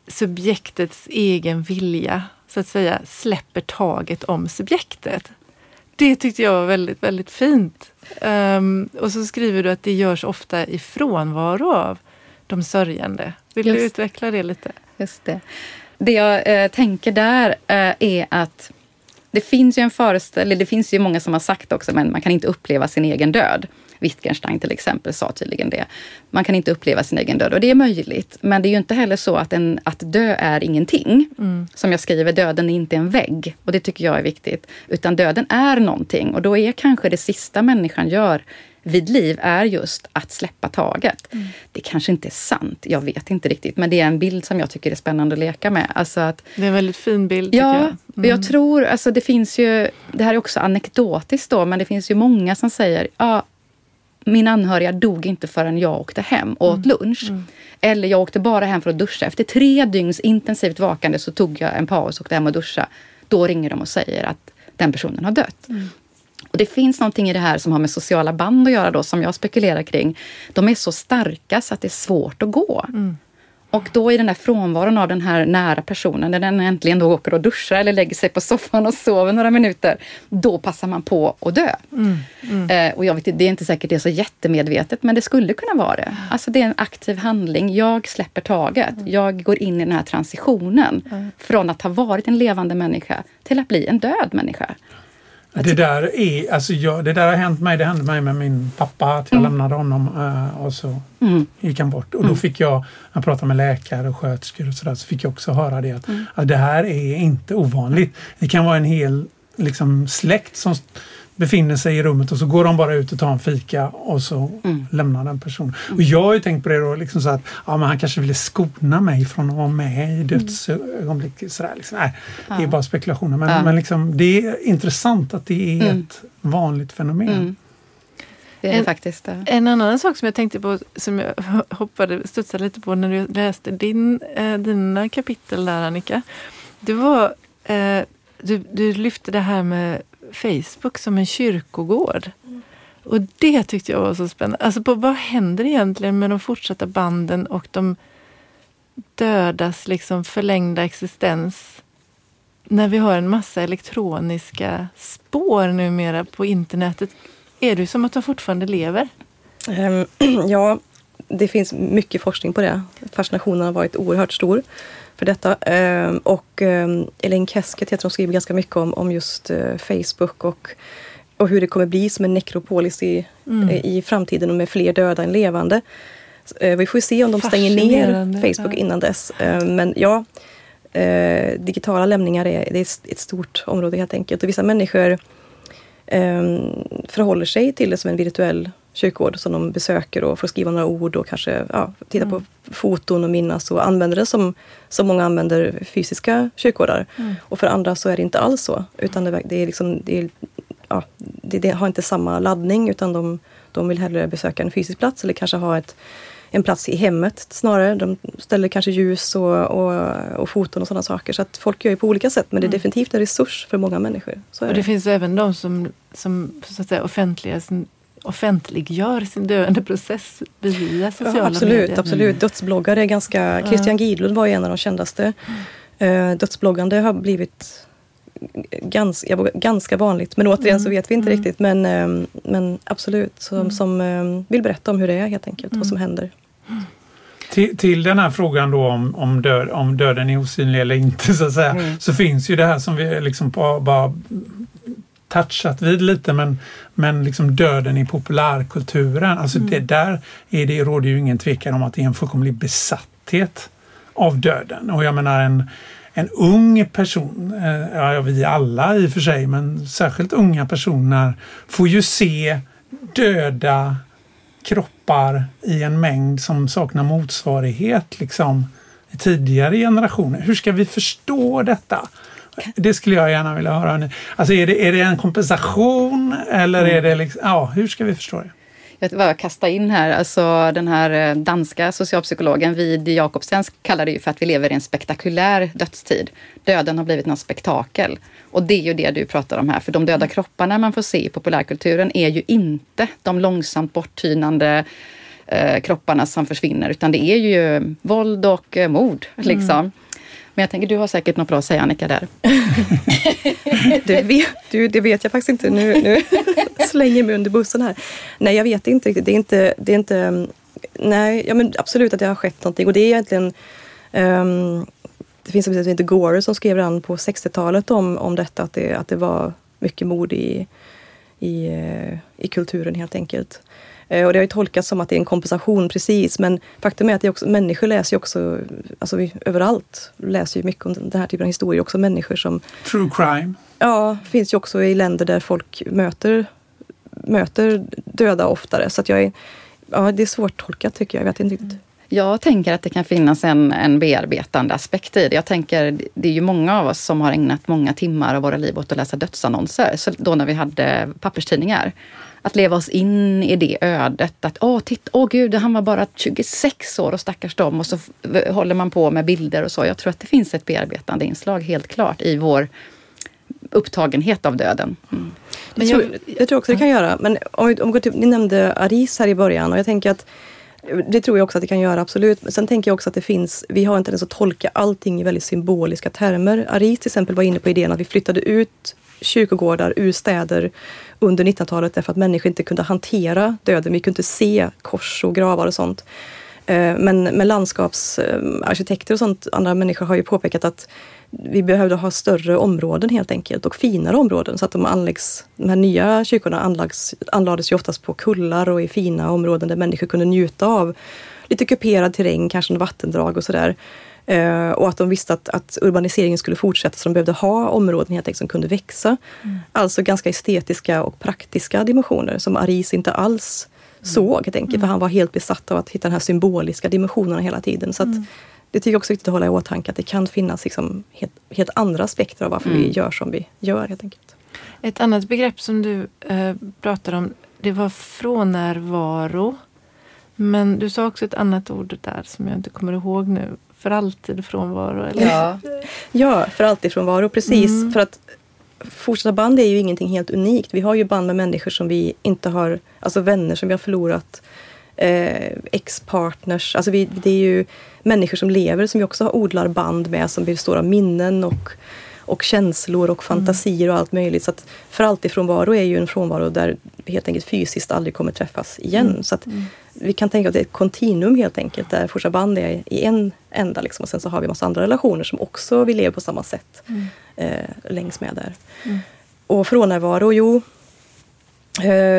subjektets egen vilja, så att säga, släpper taget om subjektet. Det tyckte jag var väldigt, väldigt fint. Um, och så skriver du att det görs ofta i frånvaro av de sörjande. Vill du Just. utveckla det lite? Just det. Det jag eh, tänker där eh, är att det finns ju en föreställning, det finns ju många som har sagt också, men man kan inte uppleva sin egen död. Wittgenstein till exempel sa tydligen det. Man kan inte uppleva sin egen död och det är möjligt. Men det är ju inte heller så att, en, att dö är ingenting. Som jag skriver, döden är inte en vägg. Och det tycker jag är viktigt. Utan döden är någonting och då är kanske det sista människan gör vid liv är just att släppa taget. Det kanske inte är sant, jag vet inte riktigt. Men det är en bild som jag tycker är spännande att leka med. Alltså att Det är en väldigt fin bild Ja, jag. och jag tror, alltså det finns ju, det här är också anekdotiskt då, men det finns ju många som säger, ja, min anhöriga dog inte förrän jag åkte hem och åt lunch. Eller jag åkte bara hem för att duscha. Efter tre dygns intensivt vakande så tog jag en paus och åkte hem och duscha. Då ringer de och säger att den personen har dött. Och det finns någonting i det här som har med sociala band att göra då, som jag spekulerar kring. De är så starka så att det är svårt att gå. Och då i den där frånvaron av den här nära personen, när den äntligen då åker och duschar eller lägger sig på soffan och sover några minuter, då passar man på att dö. Eh, och jag vet, inte, det är inte säkert det är så jättemedvetet, men det skulle kunna vara det. Alltså det är en aktiv handling. Jag släpper taget. Jag går in i den här transitionen från att ha varit en levande människa till att bli en död människa. Det där, är, alltså jag, det där har hänt mig. Det hände mig med min pappa. Att jag lämnade honom eh, och så Mm. gick han bort. Och då fick jag, när jag pratade med läkare och sköterskor och sådär, så fick jag också höra det att, att det här är inte ovanligt. Det kan vara en hel liksom, släkt som befinner sig i rummet och så går de bara ut och tar en fika och så lämnar den personen. Och jag har ju tänkt på det då, liksom så att ja, men han kanske ville skona mig från att vara med i dödsögonblicket. Sådär, liksom. Nej, Det är bara spekulationer. Men, Ja. men liksom, det är intressant att det är ett vanligt fenomen. Mm. Det är En- faktiskt det. En annan sak som jag tänkte på, som jag (laughs) hoppade, studsade lite på när du läste din, eh, dina kapitel där Annika. Det var, eh, du, du lyfte det här med Facebook som en kyrkogård. Och det tyckte jag var så spännande. Alltså på, vad händer egentligen med de fortsatta banden och de dödas liksom förlängda existens när vi har en massa elektroniska spår numera på internetet? Är det som att de fortfarande lever? Ehm, (clears throat) ja, det finns mycket forskning på det. Fascinationen har varit oerhört stor för detta. Eh, och eh, Elaine Kesketh heter hon skriver ganska mycket om, om just eh, Facebook och, och hur det kommer bli som en nekropolis i, Mm. i framtiden och med fler döda än levande. Eh, vi får se om de stänger ner Facebook ja. innan dess. Eh, men ja, eh, digitala lämningar är, det är ett stort område helt enkelt. Och vissa människor eh, förhåller sig till det som en virtuell kyrkogård som de besöker och får skriva några ord och kanske ja, titta på foton och minnas och använder det som, som många använder fysiska kyrkogårdar. Mm. Och för andra så är det inte alls så. Utan det, det, är liksom, det, är, ja, det, det har inte samma laddning utan de, de vill hellre besöka en fysisk plats eller kanske ha ett, en plats i hemmet snarare. De ställer kanske ljus och, och, och foton och sådana saker. Så att folk gör ju på olika sätt men det är Mm. definitivt en resurs för många människor. Och det. det finns även de som, som så att säga, offentliga, sin, offentliggör sin döendeprocess via sociala Ja, absolut, medier. Mm. absolut. Dödsbloggare är ganska... Christian Gidlund var ju en av de kändaste. Mm. Eh, dödsbloggande har blivit ganska, ganska vanligt. Men återigen så Mm. vet vi inte Mm. riktigt. Men, eh, men absolut, som, Mm. som eh, vill berätta om hur det är helt enkelt. Mm. Vad som händer. Till, till den här frågan då om, om, död, om döden är osynlig eller inte så att säga. Mm. Så finns ju det här som vi liksom på, bara touchat vid lite men, men liksom döden i populärkulturen. Alltså Mm. det där är det, råder ju ingen tvekan om att det är en fullkomlig besatthet av döden. Och jag menar en, en ung person, eh, ja vi alla i och för sig, men särskilt unga personer får ju se döda kroppar i en mängd som saknar motsvarighet liksom i tidigare generationer. Hur ska vi förstå detta? Det skulle jag gärna vilja höra nu. Alltså är det, är det en kompensation eller är det liksom, ja hur ska vi förstå det? Jag bara kasta in här, alltså den här eh, danska socialpsykologen Vid Jakobsen kallar det ju för att vi lever i en spektakulär dödstid. Döden har blivit något spektakel. Och det är ju det du pratar om här, för de döda kropparna man får se i populärkulturen är ju inte de långsamt borttynande eh, kropparna som försvinner, utan det är ju våld och eh, mord. Liksom. Men jag tänker, du har säkert något bra att säga Annika där. (laughs) Det vet, du, det vet jag faktiskt inte. Nu, nu (laughs) slänger jag mig under bussen här. Nej, jag vet inte riktigt. Det är inte... Det är inte mm, nej, ja, men absolut att det har skett någonting. Och det är egentligen... um, det finns en person som heter Gore som skrev redan på 60-talet om, om detta. Att det, att det var mycket mord i, i, eh, i kulturen helt enkelt. Eh, Och det har ju tolkats som att det är en kompensation precis. Men faktum är att också, människor läser ju också, alltså vi, överallt läser ju mycket om den här typen av historier. Också människor som True crime. Ja, finns ju också i länder där folk möter, möter döda oftare. Så att jag är, ja, det är svårt tolkat tycker jag. Jag vet inte riktigt. Jag tänker att det kan finnas en, en bearbetande aspekt i det. Jag tänker, det är ju många av oss som har ägnat många timmar av våra liv åt att läsa dödsannonser. Så då när vi hade papperstidningar. Att leva oss in i det ödet. Att åh, titta, åh gud, han var bara 26 år och stackars dem. Och så håller man på med bilder och så. Jag tror att det finns ett bearbetande inslag helt klart i vår upptagenhet av döden. Mm. Det tror, jag tror också det kan göra. Men om vi, om vi går till, ni nämnde Aris här i början och jag tänker att det tror jag också att det kan göra, absolut. Men sen tänker jag också att det finns, vi har en tendens att tolka allting i väldigt symboliska termer. Aris till exempel var inne på idén att vi flyttade ut kyrkogårdar ur städer under 1900-talet därför att människor inte kunde hantera döden. Vi kunde inte se kors och gravar och sånt. Eh, men, men landskapsarkitekter och sånt, andra människor har ju påpekat att vi behövde ha större områden helt enkelt och finare områden så att de anläggs, de här nya kyrkorna anlags, anlades ju oftast på kullar och i fina områden där människor kunde njuta av lite kuperad terräng, kanske en vattendrag och sådär. Eh, och att de visste att, att urbaniseringen skulle fortsätta så de behövde ha områden helt enkelt som kunde växa. Alltså ganska estetiska och praktiska dimensioner som Aris inte alls såg helt enkelt. För han var helt besatt av att hitta den här symboliska dimensionerna hela tiden. Så att, det tycker jag också är viktigt att hålla i åtanke att det kan finnas liksom helt, helt andra aspekter av varför vi Mm. gör som vi gör helt enkelt. Ett annat begrepp som du eh, pratar om, det var frånärvaro. Men du sa också ett annat ord där som jag inte kommer ihåg nu. För alltid frånvaro. Eller? Ja. Ja, för alltid frånvaro, precis. Mm. För att fortsatta band är ju ingenting helt unikt. Vi har ju band med människor som vi inte har, alltså vänner som vi har förlorat. Eh, ex-partners, alltså vi, det är ju människor som lever som vi också odlar band med som består av minnen och, och känslor och fantasier och allt möjligt. Så att för alltid frånvaro är ju en frånvaro där vi helt enkelt fysiskt aldrig kommer träffas igen. Mm. Så att vi kan tänka att det är ett kontinuum helt enkelt där första band är i en ända liksom, och sen så har vi massa andra relationer som också vi lever på samma sätt eh, längs med där. Och frånvaro, jo,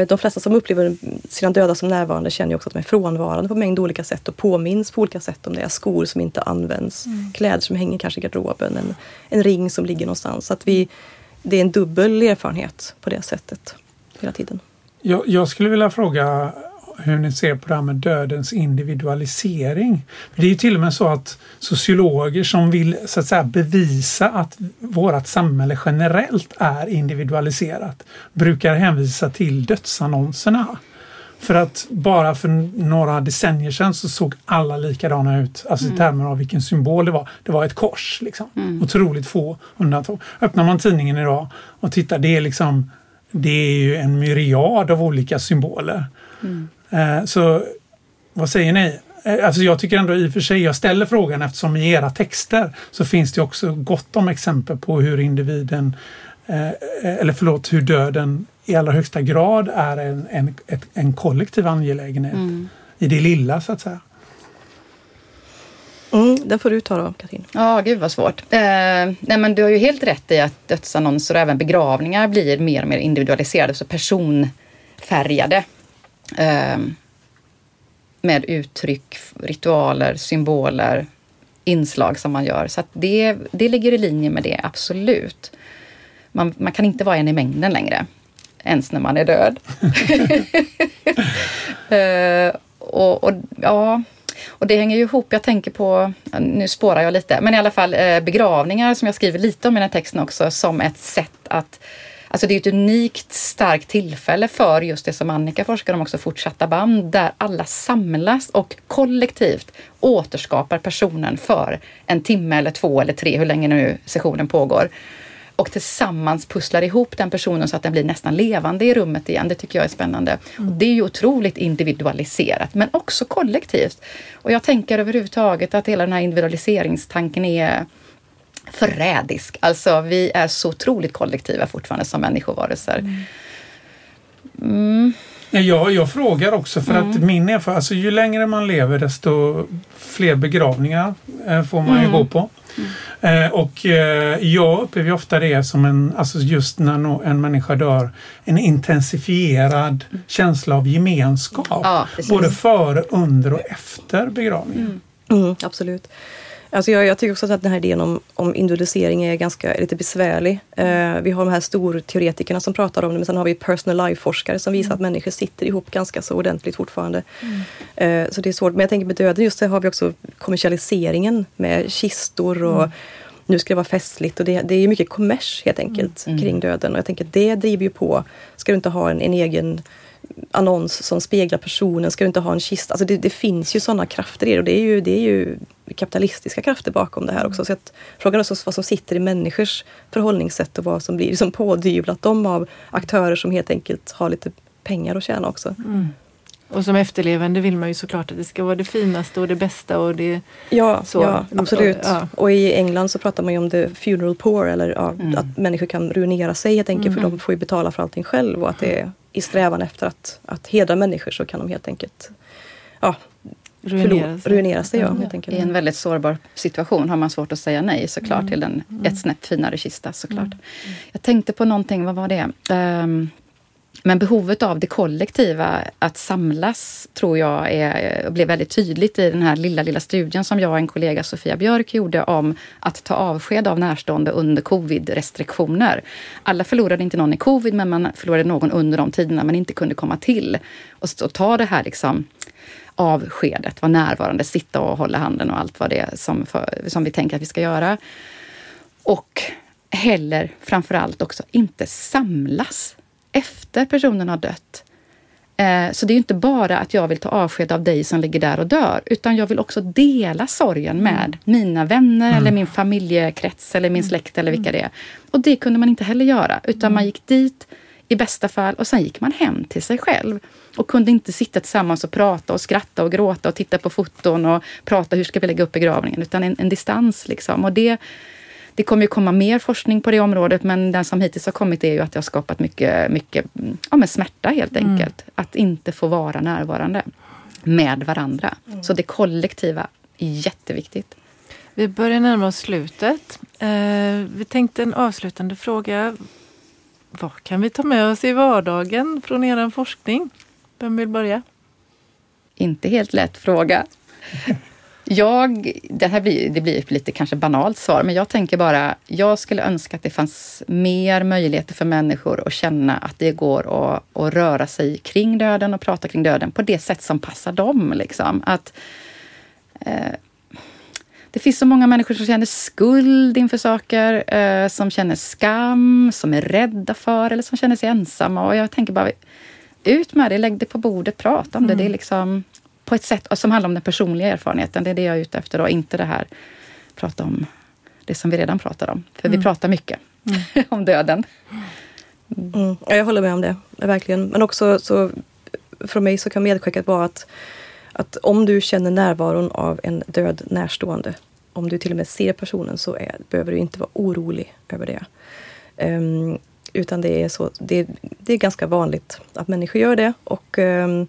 De flesta som upplever sina döda som närvarande känner också att de är frånvarande på mängd olika sätt och påminns på olika sätt om det är skor som inte används, kläder som hänger kanske i garderoben, en, en ring som ligger någonstans. Så att vi, det är en dubbel erfarenhet på det sättet hela tiden. Jag, jag skulle vilja fråga hur ni ser på det här med dödens individualisering. Det är ju till och med så att sociologer som vill så att säga bevisa att vårt samhälle generellt är individualiserat brukar hänvisa till dödsannonserna. För att bara för några decennier sedan så såg alla likadana ut, alltså i termer av vilken symbol det var. Det var ett kors. Liksom. Otroligt få undantag. Öppnar man tidningen idag och tittar, det är liksom det är ju en myriad av olika symboler. Eh, Så vad säger ni? Eh, Alltså jag tycker ändå i och för sig, jag ställer frågan eftersom i era texter så finns det också gott om exempel på hur individen, eh, eller förlåt, hur döden i allra högsta grad är en, en, en kollektiv angelägenhet. I det lilla så att säga. Mm, den får du ta då, Katrin. Ja, gud vad svårt. Eh, nej, men du har ju helt rätt i att dödsannonser och även begravningar blir mer och mer individualiserade, så personfärgade. Eh, med uttryck, ritualer, symboler, inslag som man gör. Så att det, det ligger i linje med det, absolut. Man, man kan inte vara en i mängden längre, ens när man är död. (laughs) Eh, och, och, ja, och det hänger ju ihop, jag tänker på, nu spårar jag lite, men i alla fall eh, begravningar som jag skriver lite om i den här texten också som ett sätt att Alltså det är ett unikt starkt tillfälle för just det som Annika forskar om också, fortsatta band, där alla samlas och kollektivt återskapar personen för en timme eller två eller tre, hur länge nu sessionen pågår. Och tillsammans pusslar ihop den personen så att den blir nästan levande i rummet igen. Det tycker jag är spännande. Och det är ju otroligt individualiserat, men också kollektivt. Och jag tänker överhuvudtaget att hela den här individualiseringstanken är förrädisk. Alltså, vi är så otroligt kollektiva fortfarande som människovarelser. Mm. Jag, jag frågar också för att min erfarenhet, alltså ju längre man lever desto fler begravningar eh, får man ju gå på. Eh, och eh, jag upplever ofta det som en, alltså just när no, en människa dör, en intensifierad känsla av gemenskap. Ja, både före, under och efter begravningen. Mm, absolut. Alltså jag, jag tycker också att den här idén om, om individualisering är ganska lite besvärlig. Eh, vi har de här storteoretikerna som pratar om det, men sen har vi personal life-forskare som visar att människor sitter ihop ganska så ordentligt fortfarande. Eh, så det är svårt. Men jag tänker med döden, just det har vi också kommersialiseringen med kistor och nu ska det vara festligt och det, det är mycket kommers helt enkelt kring döden. Och jag tänker att det driver ju på. Ska du inte ha en, en egen annons som speglar personen? Ska du inte ha en kista? Alltså det, det finns ju sådana krafter i det och det är ju, det är ju kapitalistiska krafter bakom det här också. Så att frågan är vad som sitter i människors förhållningssätt och vad som blir liksom pådyvlat dem av aktörer som helt enkelt har lite pengar att tjäna också. Och som efterlevande vill man ju såklart att det ska vara det finaste och det bästa och det Ja, Så, ja absolut. ja. Och i England så pratar man ju om the funeral poor, eller ja, att människor kan ruinera sig helt enkelt för de får ju betala för allting själv och att det är i strävan efter att, att hedra människor så kan de helt enkelt ja, ruinerar förlor- sig. ruinera sig. Ja, helt I enkelt. en väldigt sårbar situation har man svårt att säga nej såklart till en ett snäpp finare kista såklart. Jag tänkte på någonting, vad var det? Ehm, men behovet av det kollektiva, att samlas, tror jag är, blev väldigt tydligt i den här lilla, lilla studien som jag och en kollega, Sofia Björk, gjorde om att ta avsked av närstående under covid-restriktioner. Alla förlorade inte någon i covid, men man förlorade någon under de tiderna man inte kunde komma till. Och, så- och ta det här liksom avskedet, vara närvarande, sitta och hålla handen och allt vad det är som, för, som vi tänker att vi ska göra. Och heller framför allt också inte samlas efter personen har dött. Eh, Så det är ju inte bara att jag vill ta avsked av dig som ligger där och dör, utan jag vill också dela sorgen med mina vänner eller min familjekrets eller min släkt eller vilka det är. Och det kunde man inte heller göra, utan man gick dit i bästa fall och sen gick man hem till sig själv och kunde inte sitta tillsammans och prata och skratta och gråta och titta på foton och prata hur ska vi lägga upp begravningen, utan en, en distans liksom. Och det, det kommer ju komma mer forskning på det området men den som hittills har kommit är ju att det har skapat mycket, mycket ja, men smärta helt Mm. enkelt. Att inte få vara närvarande med varandra. Mm. Så det kollektiva är jätteviktigt. Vi börjar närma oss slutet. Eh, vi tänkte en avslutande fråga. Vad kan vi ta med oss i vardagen från er forskning? Vem vill börja? Inte helt lätt fråga. Jag, det här blir, det blir ett lite kanske banalt svar, men jag tänker bara, jag skulle önska att det fanns mer möjligheter för människor att känna att det går att, att röra sig kring döden och prata kring döden på det sätt som passar dem. Liksom. Att, eh, det finns så många människor som känner skuld inför saker, eh, som känner skam, som är rädda för eller som känner sig ensamma. Och jag tänker bara, ut med det, lägg det på bordet, prata om det. Det är liksom på ett sätt som handlar om den personliga erfarenheten. Det är det jag är ute efter och inte det här prata om det som vi redan pratar om. För vi pratar mycket (laughs) om döden. Mm. Ja, jag håller med om det, verkligen. Men också så, från mig så kan medskicket vara att, att om du känner närvaron av en död närstående, om du till och med ser personen så är, behöver du inte vara orolig över det. Ehm, utan det är, så, det, det är ganska vanligt att människor gör det och ehm,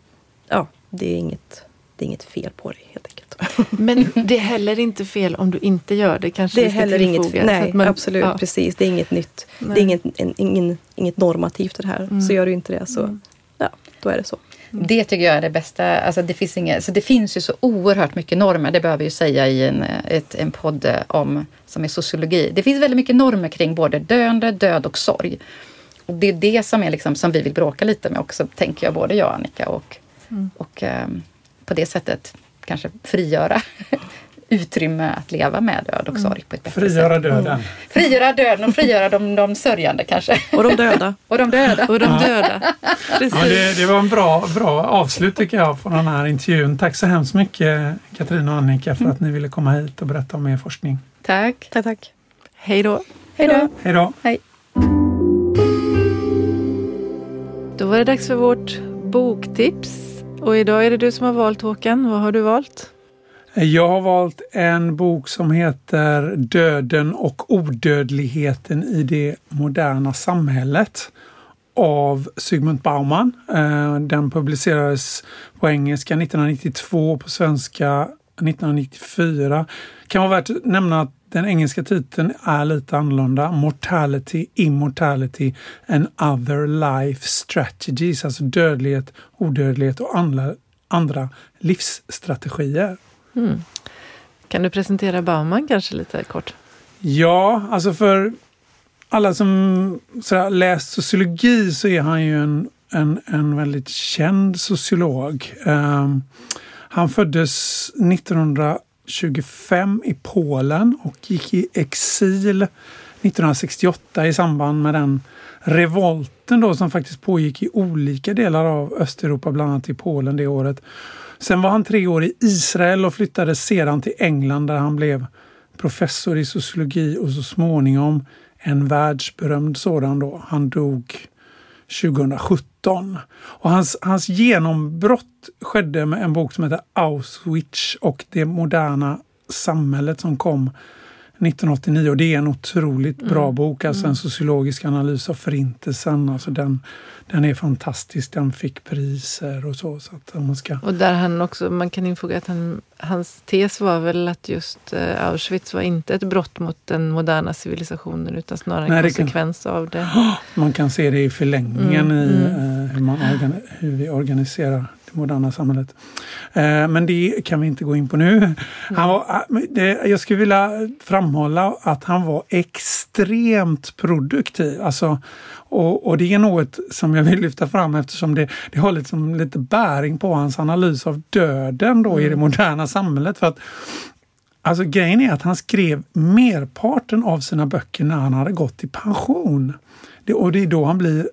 ja, det är, inget, det är inget fel på dig helt enkelt. (laughs) Men det är heller inte fel om du inte gör det. Kanske Det är heller inget fel. Nej, man- absolut. ja. Precis. Det är inget nytt. Nej. Mm. Det är inget, en, ingen, inget normativt det här. Så gör du inte det så, ja, då är det så. Det tycker jag är det bästa. Alltså det, finns inga, så det finns ju så oerhört mycket normer. Det behöver vi ju säga i en, ett, en podd om, som är sociologi. Det finns väldigt mycket normer kring både döende, död och sorg. Och det är det som, är liksom, som vi vill bråka lite med också, tänker jag, både jag och Annika. Och, och ehm, på det sättet kanske frigöra (laughs) utrymme att leva med död och sorg på ett bättre Frigöra sätt. döden. Frigöra döden och frigöra de, de sörjande kanske. Och de döda. (laughs) Och de döda. Och de döda. Precis. Ja, det, det var en bra, bra avslut tycker jag på den här intervjun. Tack så hemskt mycket Katrin och Annika för att ni ville komma hit och berätta om er forskning. Tack. Tack, tack. Hej då. Hej då. Hej då! Hej. Då var det dags för vårt boktips. Och idag är det du som har valt Håkan. Vad har du valt? Jag har valt en bok som heter Döden och odödligheten i det moderna samhället av Sigmund Bauman. Eh, den publicerades på engelska 1992, på svenska 1994. Kan vara värt att nämna att den engelska titeln är lite annorlunda. Mortality, Immortality and Other Life Strategies. Alltså dödlighet, odödlighet och andra, andra livsstrategier. Kan du presentera Bauman kanske lite kort? Ja, alltså för alla som sådär, läst sociologi så är han ju en, en, en väldigt känd sociolog. Ehm, han föddes 25 i Polen och gick i exil 1968 i samband med den revolten då som faktiskt pågick i olika delar av Östeuropa, bland annat i Polen det året. Sen var han tre år i Israel och flyttade sedan till England där han blev professor i sociologi och så småningom en världsberömd sådan då. Han dog 2017. Och hans, hans genombrott skedde med en bok som heter Auschwitz och det moderna samhället som kom 1989 och det är en otroligt bra bok, alltså en sociologisk analys av förintelsen. Alltså den, den är fantastisk, den fick priser och så. så att man ska... Och där han också, man kan infoga att han, hans tes var väl att just eh, Auschwitz var inte ett brott mot den moderna civilisationen utan snarare en Nej, kan- konsekvens av det. (gasps) Man kan se det i förlängningen Mm, i mm. eh, hur, man organ, hur vi organiserar det moderna samhället. Eh, men det kan vi inte gå in på nu. Han var, ah, jag skulle vilja framhålla att han var extremt produktiv. Alltså, och, och det är något som jag vill lyfta fram eftersom det, det har liksom lite bäring på hans analys av döden då i det moderna samhället. För att Alltså grejen är att han skrev merparten av sina böcker när han hade gått i pension. Det, och det är då han blir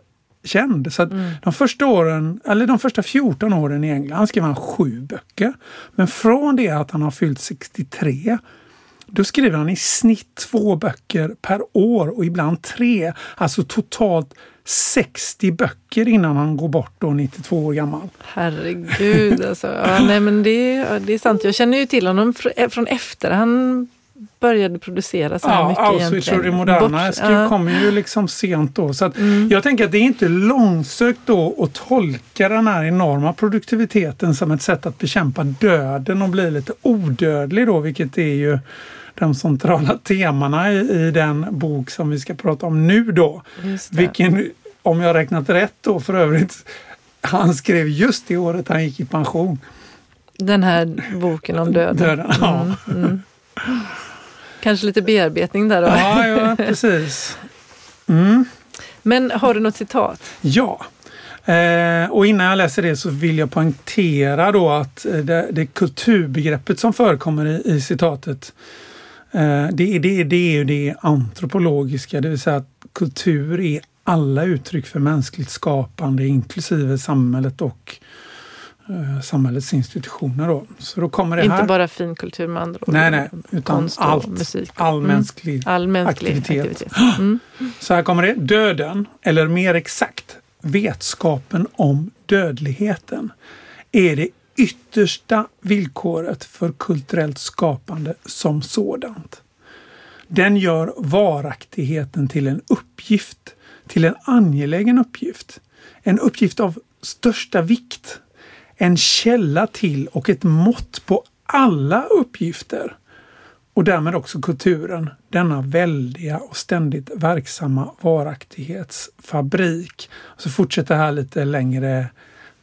känd. Så att de första åren, eller de första 14 åren i England skrev han sju böcker. Men från det att han har fyllt 63 då skriver han i snitt två böcker per år och ibland tre. Alltså totalt 60 böcker innan han går bort då 92 år gammal. Herregud alltså. Ja, nej, men det, det är sant. Jag känner ju till honom eh, från efter han började producera så här Ja, mycket Auschwitz och det moderna Bort- ja. kommer ju liksom sent då. Så Mm. Jag tänker att det är inte långsökt då att tolka den här enorma produktiviteten som ett sätt att bekämpa döden och bli lite odödlig då, vilket är ju de centrala temana i, i den bok som vi ska prata om nu då. Vilken, om jag räknat rätt då för övrigt, han skrev just det året han gick i pension. Den här boken om döden. Döden, ja. Mm, mm. Kanske lite bearbetning där då. Ja, ja precis. Mm. Men har du något citat? Ja. Eh, och innan jag läser det så vill jag poängtera då att eh, det, det kulturbegreppet som förekommer i, i citatet eh, det, är- det, det är ju det antropologiska, det vill säga att kultur är alla uttryck för mänskligt skapande inklusive samhället och eh, samhällets institutioner. Då. Så då kommer det Inte här. bara finkultur med andra ord. Nej, nej, utan Konst och allt. musik. All Mm. mänsklig All mänsklig aktivitet. aktivitet. (gasps) Mm. Så här kommer det. Döden, eller mer exakt vetskapen om dödligheten, är det yttersta villkoret för kulturellt skapande som sådant. Den gör varaktigheten till en uppgift, till en angelägen uppgift. En uppgift av största vikt. En källa till och ett mått på alla uppgifter och därmed också kulturen, denna väldiga och ständigt verksamma varaktighetsfabrik. Så fortsätter här lite längre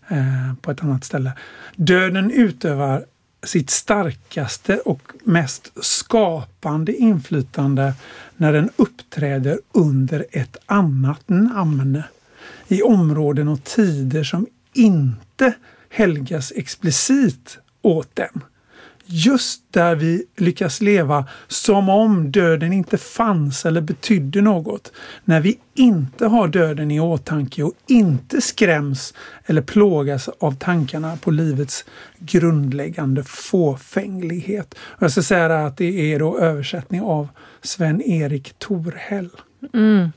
eh, på ett annat ställe. Döden utövar sitt starkaste och mest skapande inflytande när den uppträder under ett annat namn i områden och tider som inte helgas explicit åt den just där vi lyckas leva som om döden inte fanns eller betydde något. När vi inte har döden i åtanke och inte skräms eller plågas av tankarna på livets grundläggande fåfänglighet. Och jag ska säga att det är då översättning av Sven-Erik Torhäll. Mm.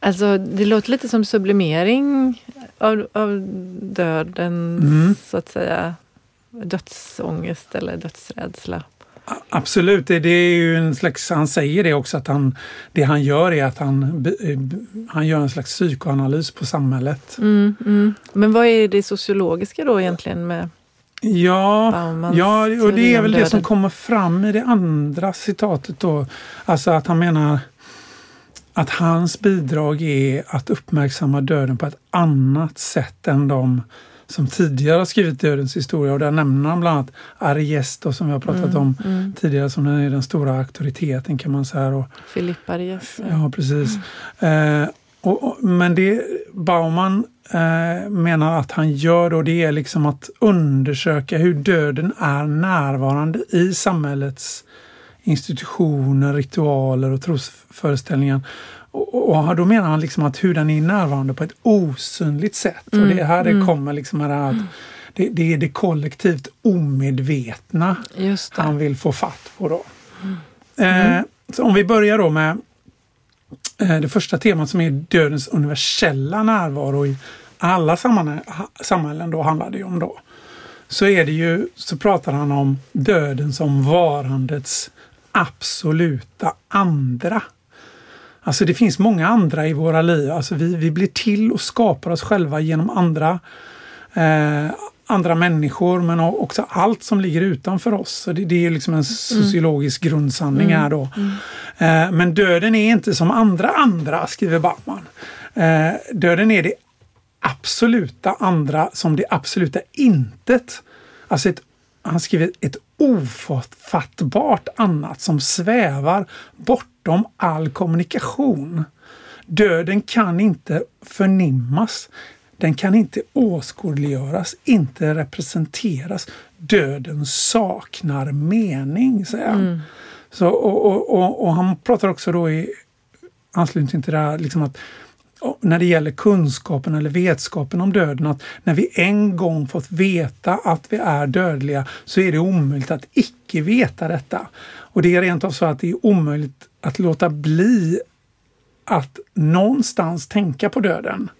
Alltså, det låter lite som sublimering av, av döden, Mm. så att säga. Dödsångest eller dödsrädsla. Absolut, det, det är ju en slags, han säger det också att han, det han gör är att han, eh, han gör en slags psykoanalys på samhället. Mm, mm. Men vad är det sociologiska då egentligen med Ja, Baumans ja och det är väl det som kommer fram i det andra citatet då. Alltså att han menar att hans bidrag är att uppmärksamma döden på ett annat sätt än de som tidigare har skrivit dödens historia. Och där nämner han bland annat Ariest då, som vi har pratat Mm, om mm. tidigare som är den stora auktoriteten kan man säga. Och, Philippe Ariès. Ja, precis. Eh, och, och, men det Bauman eh, menar att han gör då det är liksom att undersöka hur döden är närvarande i samhällets institutioner, ritualer och trosföreställningar. Och, och, och då menar han liksom att hur den är närvarande på ett osynligt sätt. och det är här det mm. kommer liksom här att det, det är det kollektivt omedvetna det. han vill få fatt på. Då. Eh, så om vi börjar då med eh, det första temat som är dödens universella närvaro i alla samhällen då handlar det ju om då. Så är det ju, så pratar han om döden som varandets absoluta andra. Alltså det finns många andra i våra liv. Alltså vi, vi blir till och skapar oss själva genom andra eh, andra människor men också allt som ligger utanför oss. Så det, det är liksom en sociologisk grundsanning här då. Eh, men döden är inte som andra andra, skriver Bachmann. Eh, döden är det absoluta andra som det absoluta intet. Alltså ett, han skriver ett ofattbart annat som svävar bortom all kommunikation. Döden kan inte förnimmas. Den kan inte åskådliggöras, inte representeras. Döden saknar mening, säger han. Så, och, och, och, och han pratar också då i anslutning till det här, liksom att när det gäller kunskapen eller vetskapen om döden, att när vi en gång fått veta att vi är dödliga så är det omöjligt att icke veta detta. Och det är rent av så att det är omöjligt att låta bli att någonstans tänka på döden.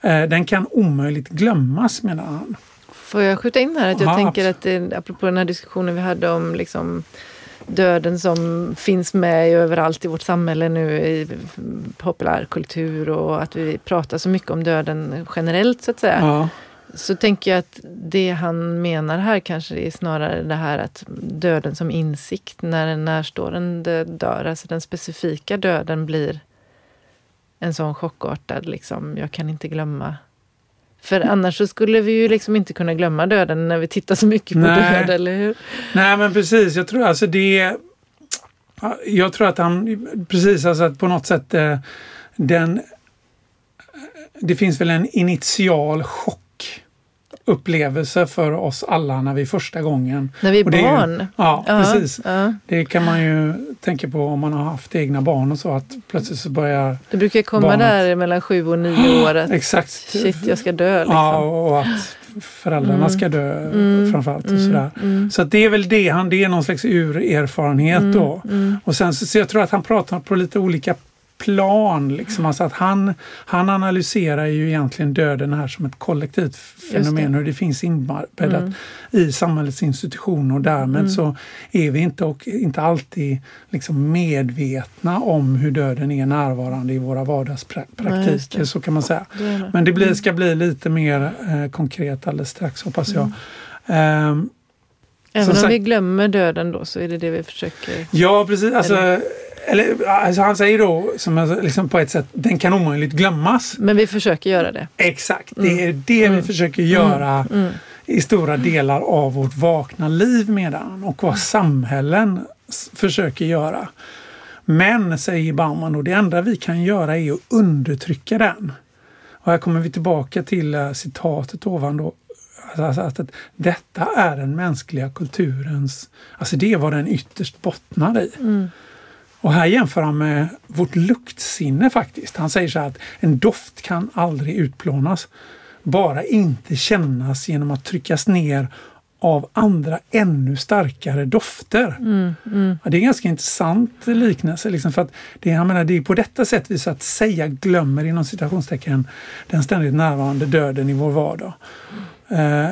Eh, Den kan omöjligt glömmas menar han. Får jag skjuta in här att jag Ja, tänker absolut. att det, apropå den här diskussionen vi hade om liksom döden som finns med överallt i vårt samhälle nu i populärkultur och att vi pratar så mycket om döden generellt så att säga. Ja. Så tänker jag att det han menar här kanske är snarare det här att döden som insikt när en närstående dör, alltså den specifika döden blir en sån chockartad, liksom, jag kan inte glömma. För annars så skulle vi ju liksom inte kunna glömma döden när vi tittar så mycket på Nej. död, eller hur? Nej men precis, jag tror alltså det Jag tror att han, precis alltså att på något sätt eh, den Det finns väl en initial chock upplevelse för oss alla när vi första gången När vi är ju- barn. Ja, precis. Ja. Det kan man ju tänka på om man har haft egna barn och så att plötsligt så börjar Det brukar komma Barnet. där mellan sju och nio (gasps) år att exakt shit, jag ska dö. Liksom. Ja, och att föräldrarna Mm. ska dö Mm. framförallt och Mm, sådär. mm, Så det är väl det, han, det är någon slags urerfarenhet mm, då. mm. Och sen så, så jag tror att han pratar på lite olika plan. Liksom. Alltså att han, han analyserar ju egentligen döden här som ett kollektivt fenomen, hur det finns inbäddat Mm. i samhällets institutioner och därmed Mm. så är vi inte, och inte alltid liksom medvetna om hur döden är närvarande i våra vardagspraktiker, det. så kan man säga. Det det. Men det blir, ska bli lite mer eh, konkret alldeles strax hoppas jag. Ehm, Även om sagt- vi glömmer döden då så är det det vi försöker... Ja, precis. Alltså, eller, alltså han säger då som liksom på ett sätt, den kan omöjligt glömmas. Men vi försöker göra det. Exakt, det är det vi försöker göra Mm. i stora delar av vårt vakna liv medan och vad samhällen försöker göra. Men, säger Bauman, och det enda vi kan göra är att undertrycka den. Och här kommer vi tillbaka till eh, citatet ovan då. Alltså att, att detta är den mänskliga kulturens, alltså det är vad den ytterst bottnar i. Mm. Och här jämför han med vårt luktsinne faktiskt. Han säger så här att en doft kan aldrig utplånas. Bara inte kännas genom att tryckas ner av andra ännu starkare dofter. Mm. Mm. Ja, det är en ganska intressant liknelse. Liksom, för att det, jag menar, det är på detta sätt vi så att säga glömmer inom citationstecken den ständigt närvarande döden i vår vardag. Eh,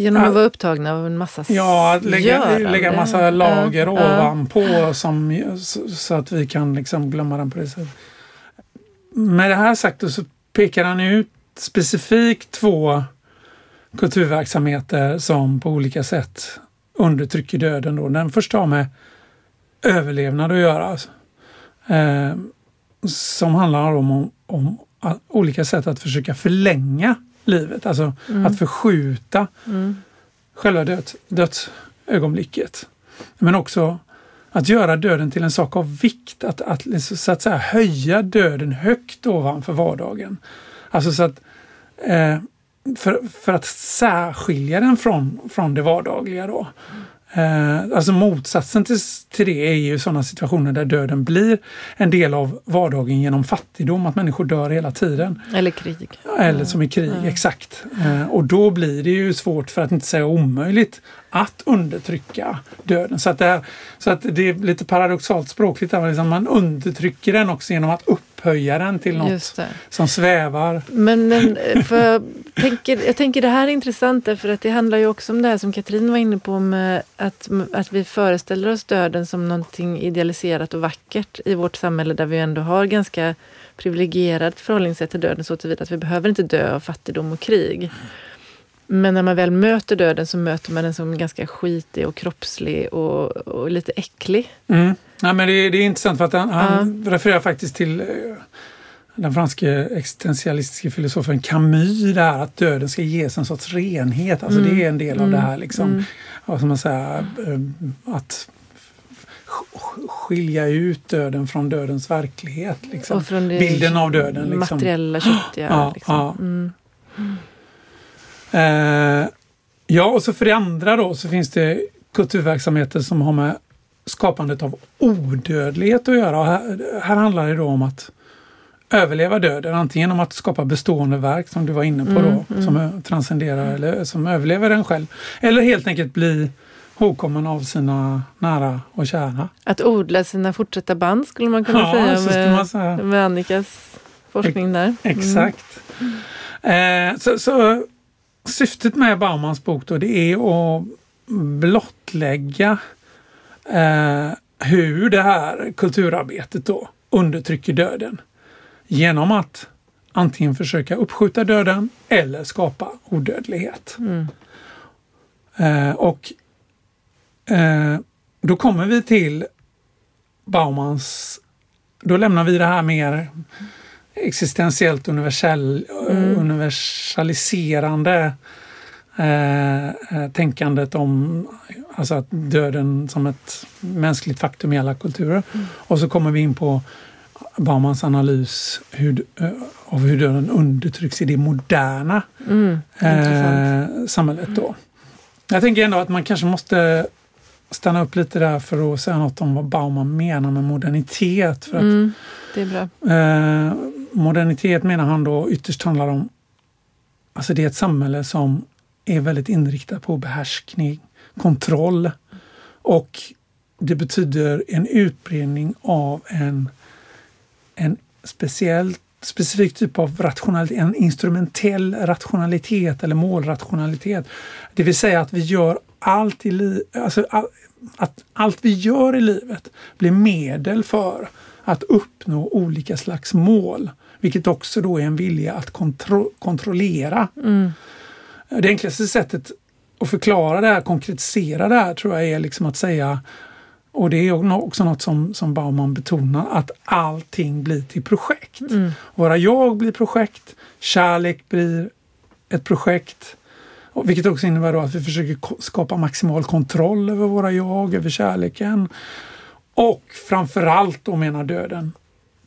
Genom att vara upptagna av en massa Ja, att lägga, lägga massa lager ja. ovanpå som, så, att vi kan liksom glömma den på det sättet. Med det här sagt så pekar han ut specifikt två kulturverksamheter som på olika sätt undertrycker döden. Då. Den första har med överlevnad att göra. Alltså. Eh, som handlar om, om, om olika sätt att försöka förlänga livet. Alltså att förskjuta Mm. själva död, dödsögonblicket. Men också att göra döden till en sak av vikt, att, att liksom, så att säga höja döden högt ovanför vardagen. Alltså så att eh, för, för att särskilja den från, från det vardagliga då. Eh, alltså motsatsen till, till det är ju sådana situationer där döden blir en del av vardagen genom fattigdom, att människor dör hela tiden. Eller krig. Eller som i krig, Ja. exakt. Eh, och då blir det ju svårt, för att inte säga omöjligt, att undertrycka döden. Så att det, här, så att det är lite paradoxalt språkligt. Där, liksom man undertrycker den också genom att upphöja den till något som svävar. Men, men för jag, tänker, jag tänker det här är intressant därför att det handlar ju också om det här som Katrin var inne på med att, att vi föreställer oss döden som någonting idealiserat och vackert i vårt samhälle där vi ändå har ganska privilegierat förhållningssätt till döden så tillvida att vi behöver inte dö av fattigdom och krig. Men när man väl möter döden så möter man den som ganska skitig och kroppslig och, och lite äcklig. Mm. Ja, men det, det är intressant för att han, han refererar faktiskt till eh, den franske existentialistiska filosofen Camus där att döden ska ges en sorts renhet. Alltså Mm. det är en del av Mm. det här liksom. Mm. Vad ska man säga? eh, Att sk- skilja ut döden från dödens verklighet. Liksom. Det Bilden av döden. Liksom. materiella, köttiga. Ja, liksom. ja. Mm. Eh, ja, och så för det andra då så finns det kulturverksamheter som har med skapandet av odödlighet att göra. Och här, här handlar det då om att överleva döden, antingen om att skapa bestående verk som du var inne på Mm, då, mm. som ö- transcenderar eller som överlever den själv. Eller helt enkelt bli ihågkommen av sina nära och kära. Att odla sina fortsatta band skulle man kunna Ja, säga, med, man säga. med Annikas forskning där. Mm. Exakt. Eh, så, så syftet med Baumans bok då, det är att blottlägga eh, hur det här kulturarbetet då undertrycker döden. Genom att antingen försöka uppskjuta döden eller skapa odödlighet. Mm. Eh, och eh, då kommer vi till Baumans, då lämnar vi det här mer existentiellt universell, Mm. universaliserande eh, eh, tänkandet om alltså att döden som ett mänskligt faktum i alla kulturer. Och så kommer vi in på Baumans analys hur, eh, av hur döden undertrycks i det moderna Mm. Eh, samhället. Då. Jag tänker ändå att man kanske måste stanna upp lite där för att säga något om vad Bauman menar med modernitet. För att Mm. Det är bra. Eh, modernitet menar han då ytterst handlar om, alltså det är ett samhälle som är väldigt inriktat på behärskning, kontroll och det betyder en utbredning av en, en speciell, specifik typ av rationalitet, en instrumentell rationalitet eller målrationalitet. Det vill säga att vi gör allt i livet, alltså all, att allt vi gör i livet blir medel för att uppnå olika slags mål. Vilket också då är en vilja att kontro kontrollera. Mm. Det enklaste sättet att förklara det här, konkretisera det här tror jag är liksom att säga och det är också något som, som Bauman betonar, att allting blir till projekt. Mm. Våra jag blir projekt, kärlek blir ett projekt. Vilket också innebär att vi försöker skapa maximal kontroll över våra jag, över kärleken. Och framförallt då menar döden,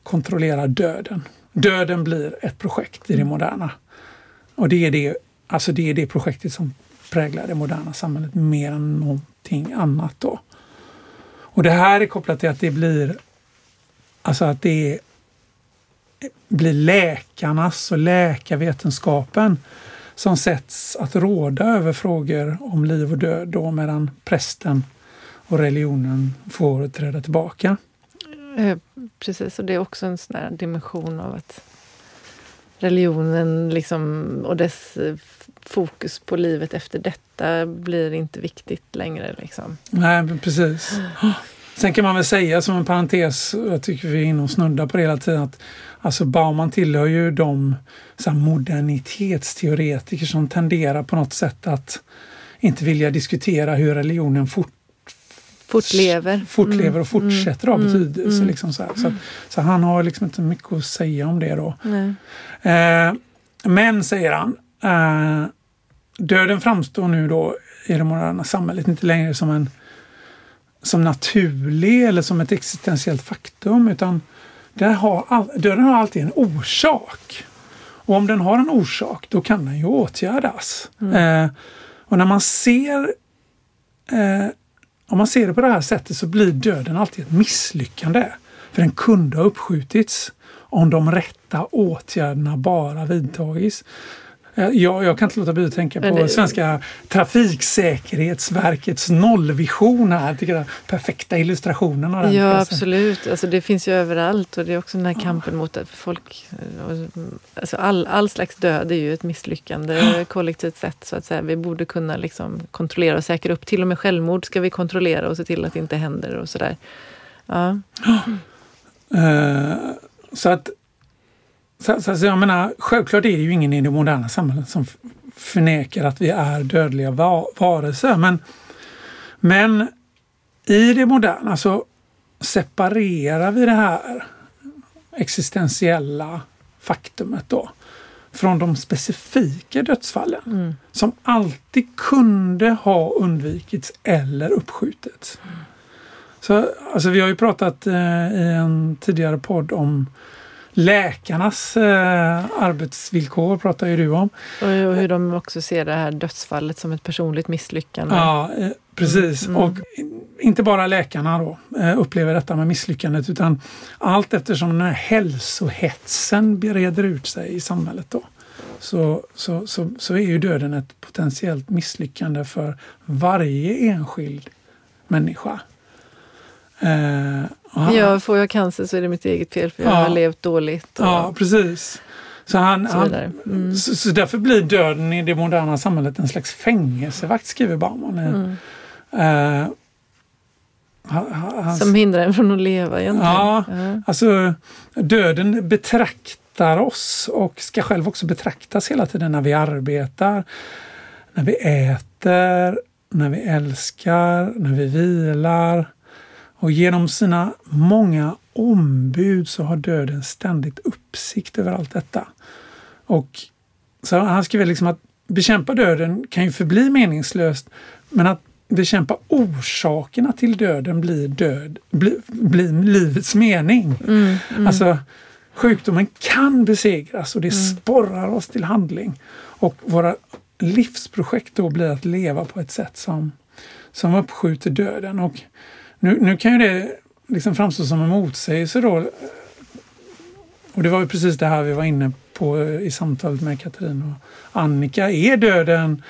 kontrollera döden. Döden blir ett projekt i det moderna. Och det är det, alltså det, är det projektet som präglar det moderna samhället mer än någonting annat. då. Och det här är kopplat till att det blir alltså att det blir läkarnas och läkarvetenskapen som sätts att råda över frågor om liv och död då medan prästen och religionen får träda tillbaka. Eh, Precis, och det är också en sån dimension av att religionen liksom, och dess eh, fokus på livet efter detta blir inte viktigt längre. Liksom. Nej, precis. Sen kan man väl säga som en parentes, jag tycker vi är inne och snuddar på det hela tiden, att alltså Bauman tillhör ju de så här, modernitetsteoretiker som tenderar på något sätt att inte vilja diskutera hur religionen fort, Fortlever. fortlever och Mm, fortsätter ha mm, betydelse. mm. Liksom så, här. Så, att, så han har liksom inte mycket att säga om det då. Eh, men, säger han, eh, döden framstår nu då i det moderna samhället inte längre som en som naturlig eller som ett existentiellt faktum utan det har all, döden har alltid en orsak. Och om den har en orsak då kan den ju åtgärdas. Eh, och när man ser eh, om man ser det på det här sättet så blir döden alltid ett misslyckande. För den kunde ha uppskjutits om de rätta åtgärderna bara vidtagits. Eh, Jag, jag kan inte låta bli att tänka på svenska Trafiksäkerhetsverkets nollvision här. Jag tycker det perfekta illustrationen av den. Ja, absolut. Alltså, det finns ju överallt och det är också den här kampen mot att folk... Alltså, all, all slags död är ju ett misslyckande kollektivt sett. Så att säga. Vi borde kunna liksom kontrollera och säkra upp. Till och med självmord ska vi kontrollera och se till att det inte händer och sådär. Ja. (gasps) Eh, så att så, så, så jag menar, självklart är det ju ingen i det moderna samhället som förnekar att vi är dödliga va varelser. Men, men i det moderna så separerar vi det här existentiella faktumet då från de specifika dödsfallen Mm. som alltid kunde ha undvikits eller uppskjutits. Så, alltså vi har ju pratat eh, i en tidigare podd om läkarnas eh, arbetsvillkor, pratar ju du om. Och, och hur de också ser det här dödsfallet som ett personligt misslyckande. Ja, eh, precis. Mm. Och inte bara läkarna då eh, upplever detta med misslyckandet utan allt eftersom den här hälsohetsen breder ut sig i samhället då. Så, så, så, så är ju döden ett potentiellt misslyckande för varje enskild människa. Han- Ja, får jag cancer så är det mitt eget fel för jag Ja. har levt dåligt. Och Ja, precis. Så, han, så han. Mm. så, så därför blir döden i det moderna samhället en slags fängelsevakt, skriver Bauman. Mm. Eh, hans, Som hindrar en från att leva egentligen. Ja, alltså döden betraktar oss och ska själv också betraktas hela tiden när vi arbetar, när vi äter, när vi älskar, när vi vilar. Och genom sina många ombud så har döden ständigt uppsikt över allt detta. Och så han skriver liksom att bekämpa döden kan ju förbli meningslöst, men att bekämpa orsakerna till döden blir död, blir, blir livets mening. Mm, mm. Alltså, sjukdomen kan besegras och det mm. sporrar oss till handling. Och våra livsprojekt då blir att leva på ett sätt som, som uppskjuter döden. Och nu, nu kan ju det liksom framstå som en motsägelse då. Och det var ju precis det här vi var inne på i samtalet med Katrin och Annika. Är döden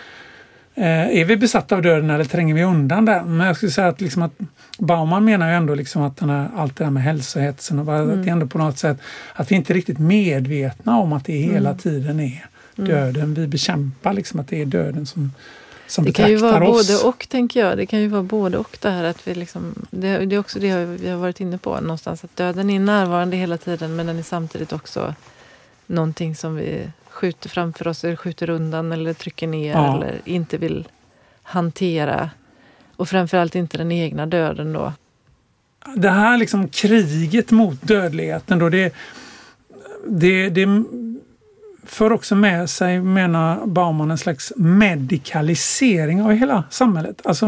Eh, är vi besatta av döden eller tränger vi undan den? Men jag skulle säga att, liksom att Bauman menar ju ändå liksom att den här, allt det där med hälsohetsen och bara mm. att det ändå på något sätt att vi inte är riktigt medvetna om att det hela mm. tiden är mm. döden. Vi bekämpar liksom att det är döden som, som det kan ju vara oss. både och, tänker jag. Det kan ju vara både och det här att vi liksom, det, det är också det vi har varit inne på någonstans, att döden är närvarande hela tiden men den är samtidigt också någonting som vi skjuter framför oss, eller skjuter undan eller trycker ner ja. eller inte vill hantera. Och framförallt inte den egna döden då. Det här liksom kriget mot dödligheten då, det, det, det för också med sig, menar Bauman, en slags medikalisering av hela samhället. Alltså,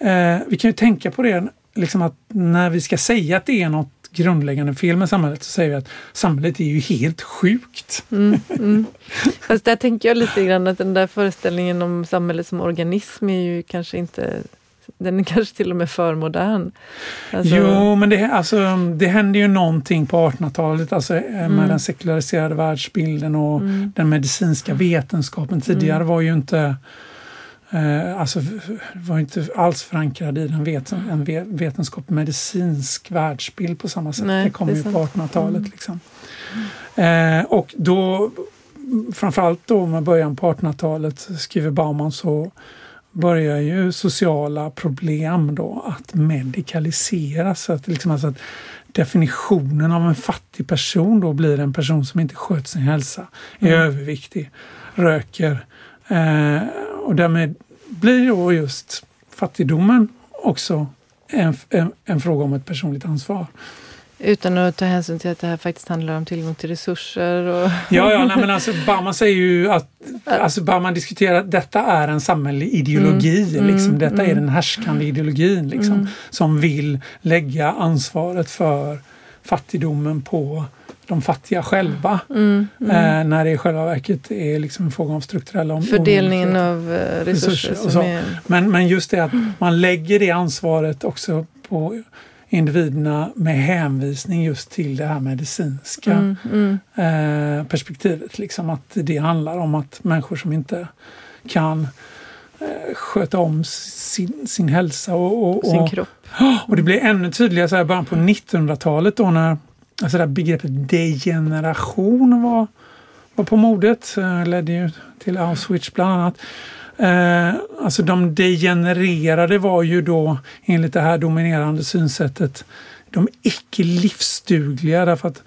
mm. eh, vi kan ju tänka på det, liksom att när vi ska säga att det är något grundläggande fel med samhället så säger vi att samhället är ju helt sjukt. Mm, mm. (laughs) Fast där tänker jag lite grann att den där föreställningen om samhället som organism är ju kanske inte den är kanske till och med för modern. Alltså... Jo, men det, alltså, det hände ju någonting på 1800-talet alltså, eh, med mm. den sekulariserade världsbilden och mm. den medicinska vetenskapen. Tidigare mm. var ju inte Eh, alltså var inte alls förankrad i den vet, en vetenskap medicinsk världsbild på samma sätt. Nej, det kom det ju på 1800-talet. Mm. Liksom. Eh, och då, framförallt då med början på 1800-talet, skriver Bauman, så börjar ju sociala problem då att medikaliseras. Att, liksom alltså att definitionen av en fattig person då blir en person som inte sköter sin hälsa, är mm. överviktig, röker, Eh, och därmed blir då just fattigdomen också en, en, en, fråga om ett personligt ansvar. Utan att ta hänsyn till att det här faktiskt handlar om tillgång till resurser? Och ja, ja nej, men alltså Bauman säger ju att alltså Bauman diskuterar att detta är en samhällelig ideologi. Mm, liksom. Detta mm, är den härskande ideologin liksom, mm. som vill lägga ansvaret för fattigdomen på de fattiga själva. Mm, mm. Eh, när det i själva verket är liksom en fråga om strukturella om, Fördelningen av eh, resurser. resurser är... men, men just det att man lägger det ansvaret också på individerna med hänvisning just till det här medicinska mm, mm. eh, perspektivet. Liksom att det handlar om att människor som inte kan eh, sköta om sin, sin hälsa och, och, och sin kropp. (gasps) Och det blir ännu tydligare så här början på 1900-talet då när Alltså det här begreppet degeneration var, var på modet. Eh, ledde ju till Auschwitz bland annat. Eh, alltså de degenererade var ju då enligt det här dominerande synsättet de icke livsdugliga därför att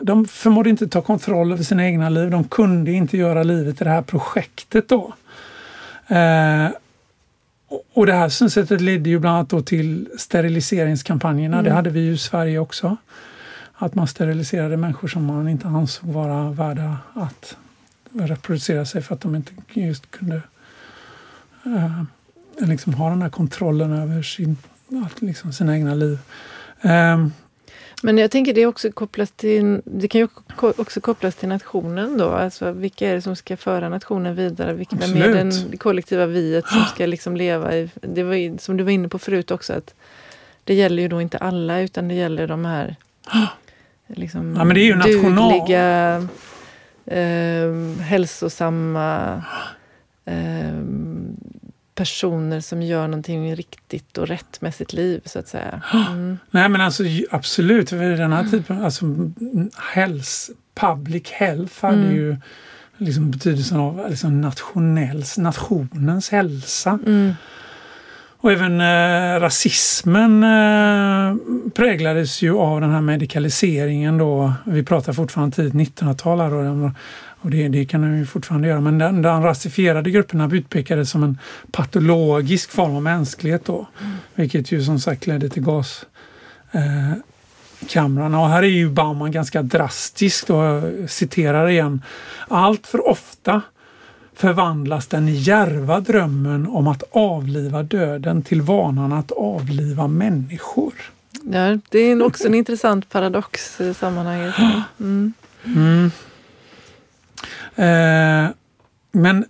de förmådde inte ta kontroll över sina egna liv. De kunde inte göra livet i det här projektet då. Eh, och det här synsättet ledde ju bland annat till steriliseringskampanjerna. Mm. Det hade vi ju i Sverige också att man steriliserade människor som man inte ansåg vara värda att reproducera sig för att de inte just kunde uh, liksom ha den här kontrollen över sin, liksom sina egna liv. Um, men jag tänker det också kopplas till, det kan ju också kopplas till nationen då. Alltså vilka är det som ska föra nationen vidare? Vilka är den kollektiva viet som ska liksom leva i... Det var, som du var inne på förut också att det gäller ju då inte alla utan det gäller de här (gasps) liksom ja, men det är ju dugliga, eh, hälsosamma (gasps) eh, personer som gör någonting riktigt och rätt med sitt liv så att säga. (gasps) Mm. Nej men alltså absolut, den här typen, alltså health, public health hade mm. ju liksom betydelsen av liksom nationells, nationens hälsa. Mm. Och även eh, rasismen eh, präglades ju av den här medikaliseringen då. Vi pratar fortfarande tidigt 1900-tal här då, och det, det kan vi fortfarande göra. Men den, den rasifierade grupperna utpekades som en patologisk form av mänsklighet då. Mm. Vilket ju som sagt ledde till gas. Eh, kamrarna. Och här är ju Bauman ganska drastisk då, jag citerar igen. Allt för ofta förvandlas den djärva drömmen om att avliva döden till vanan att avliva människor. Ja, det är också en intressant paradox i sammanhanget. (gasps) Mm. Mm. Eh, men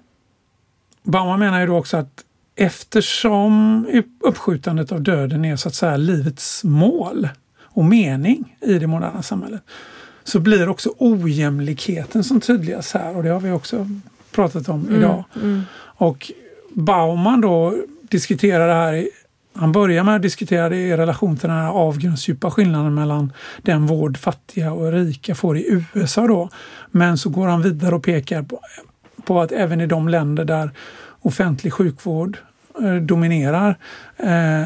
Bauman menar ju då också att eftersom uppskjutandet av döden är så att säga livets mål och mening i det moderna samhället så blir också ojämlikheten som tydligast här och det har vi också pratat om mm, idag. Mm. Och Bauman då diskuterar det här han börjar med att diskutera det i relation till den här avgrundsdjupa skillnaden mellan den vård fattiga och rika får i USA då. Men så går han vidare och pekar på, på att även i de länder där offentlig sjukvård eh, dominerar eh,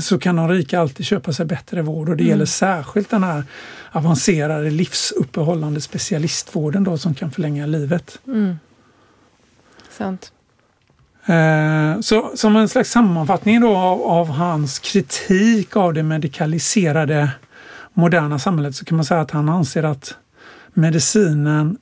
så kan de rika alltid köpa sig bättre vård och det mm. gäller särskilt den här avancerade livsuppehållande specialistvården då som kan förlänga livet. Mm. Sant. Eh, så som en slags sammanfattning då av, av, hans kritik av det medikaliserade moderna samhället så kan man säga att han anser att medicinen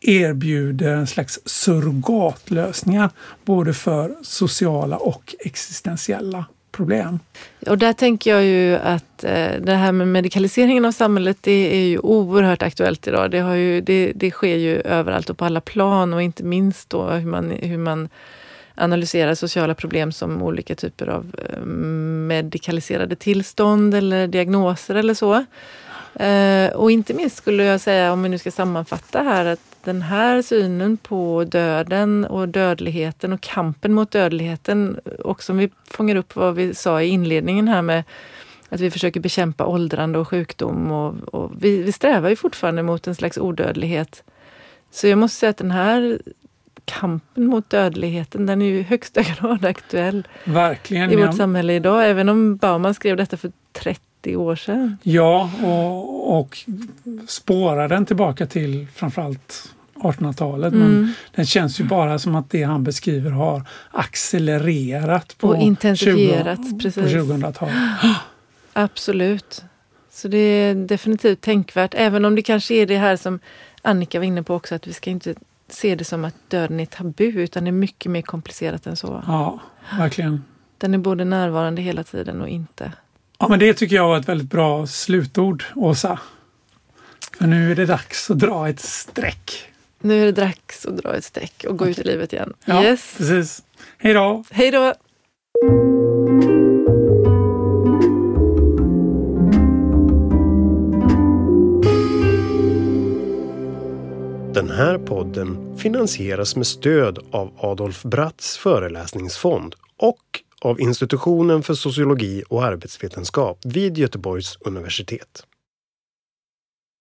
erbjuder en slags surrogatlösningar både för sociala och existentiella problem. Och där tänker jag ju att eh, det här med medikaliseringen av samhället, det är ju oerhört aktuellt idag. Det, har ju, det, det sker ju överallt och på alla plan och inte minst då hur man, hur man analyserar sociala problem som olika typer av eh, medikaliserade tillstånd eller diagnoser eller så. Eh, och inte minst skulle jag säga, om vi nu ska sammanfatta här, att den här synen på döden och dödligheten och kampen mot dödligheten, också om vi fångar upp vad vi sa i inledningen här med att vi försöker bekämpa åldrande och sjukdom och, och vi, vi strävar ju fortfarande mot en slags odödlighet. Så jag måste säga att den här kampen mot dödligheten, den är ju i högsta (laughs) grad aktuell Verkligen, i vårt ja. samhälle idag. Även om Bauman skrev detta för 30 år sedan. Ja, och, och spårar den tillbaka till framförallt 1800-talet. Mm. Men den känns ju bara som att det han beskriver har accelererat på, och intensifierat, 20, på 2000-talet. (gasps) Absolut. Så det är definitivt tänkvärt, även om det kanske är det här som Annika var inne på också, att vi ska inte se det som att döden är tabu, utan det är mycket mer komplicerat än så. Ja, verkligen. Den är både närvarande hela tiden och inte. Ja, men det tycker jag var ett väldigt bra slutord, Åsa. För nu är det dags att dra ett streck. Nu är det dags att dra ett streck och gå okay. ut i livet igen. Ja, yes. precis. Hej då! Hej då! Den här podden finansieras med stöd av Adolf Bratts föreläsningsfond och av Institutionen för sociologi och arbetsvetenskap vid Göteborgs universitet.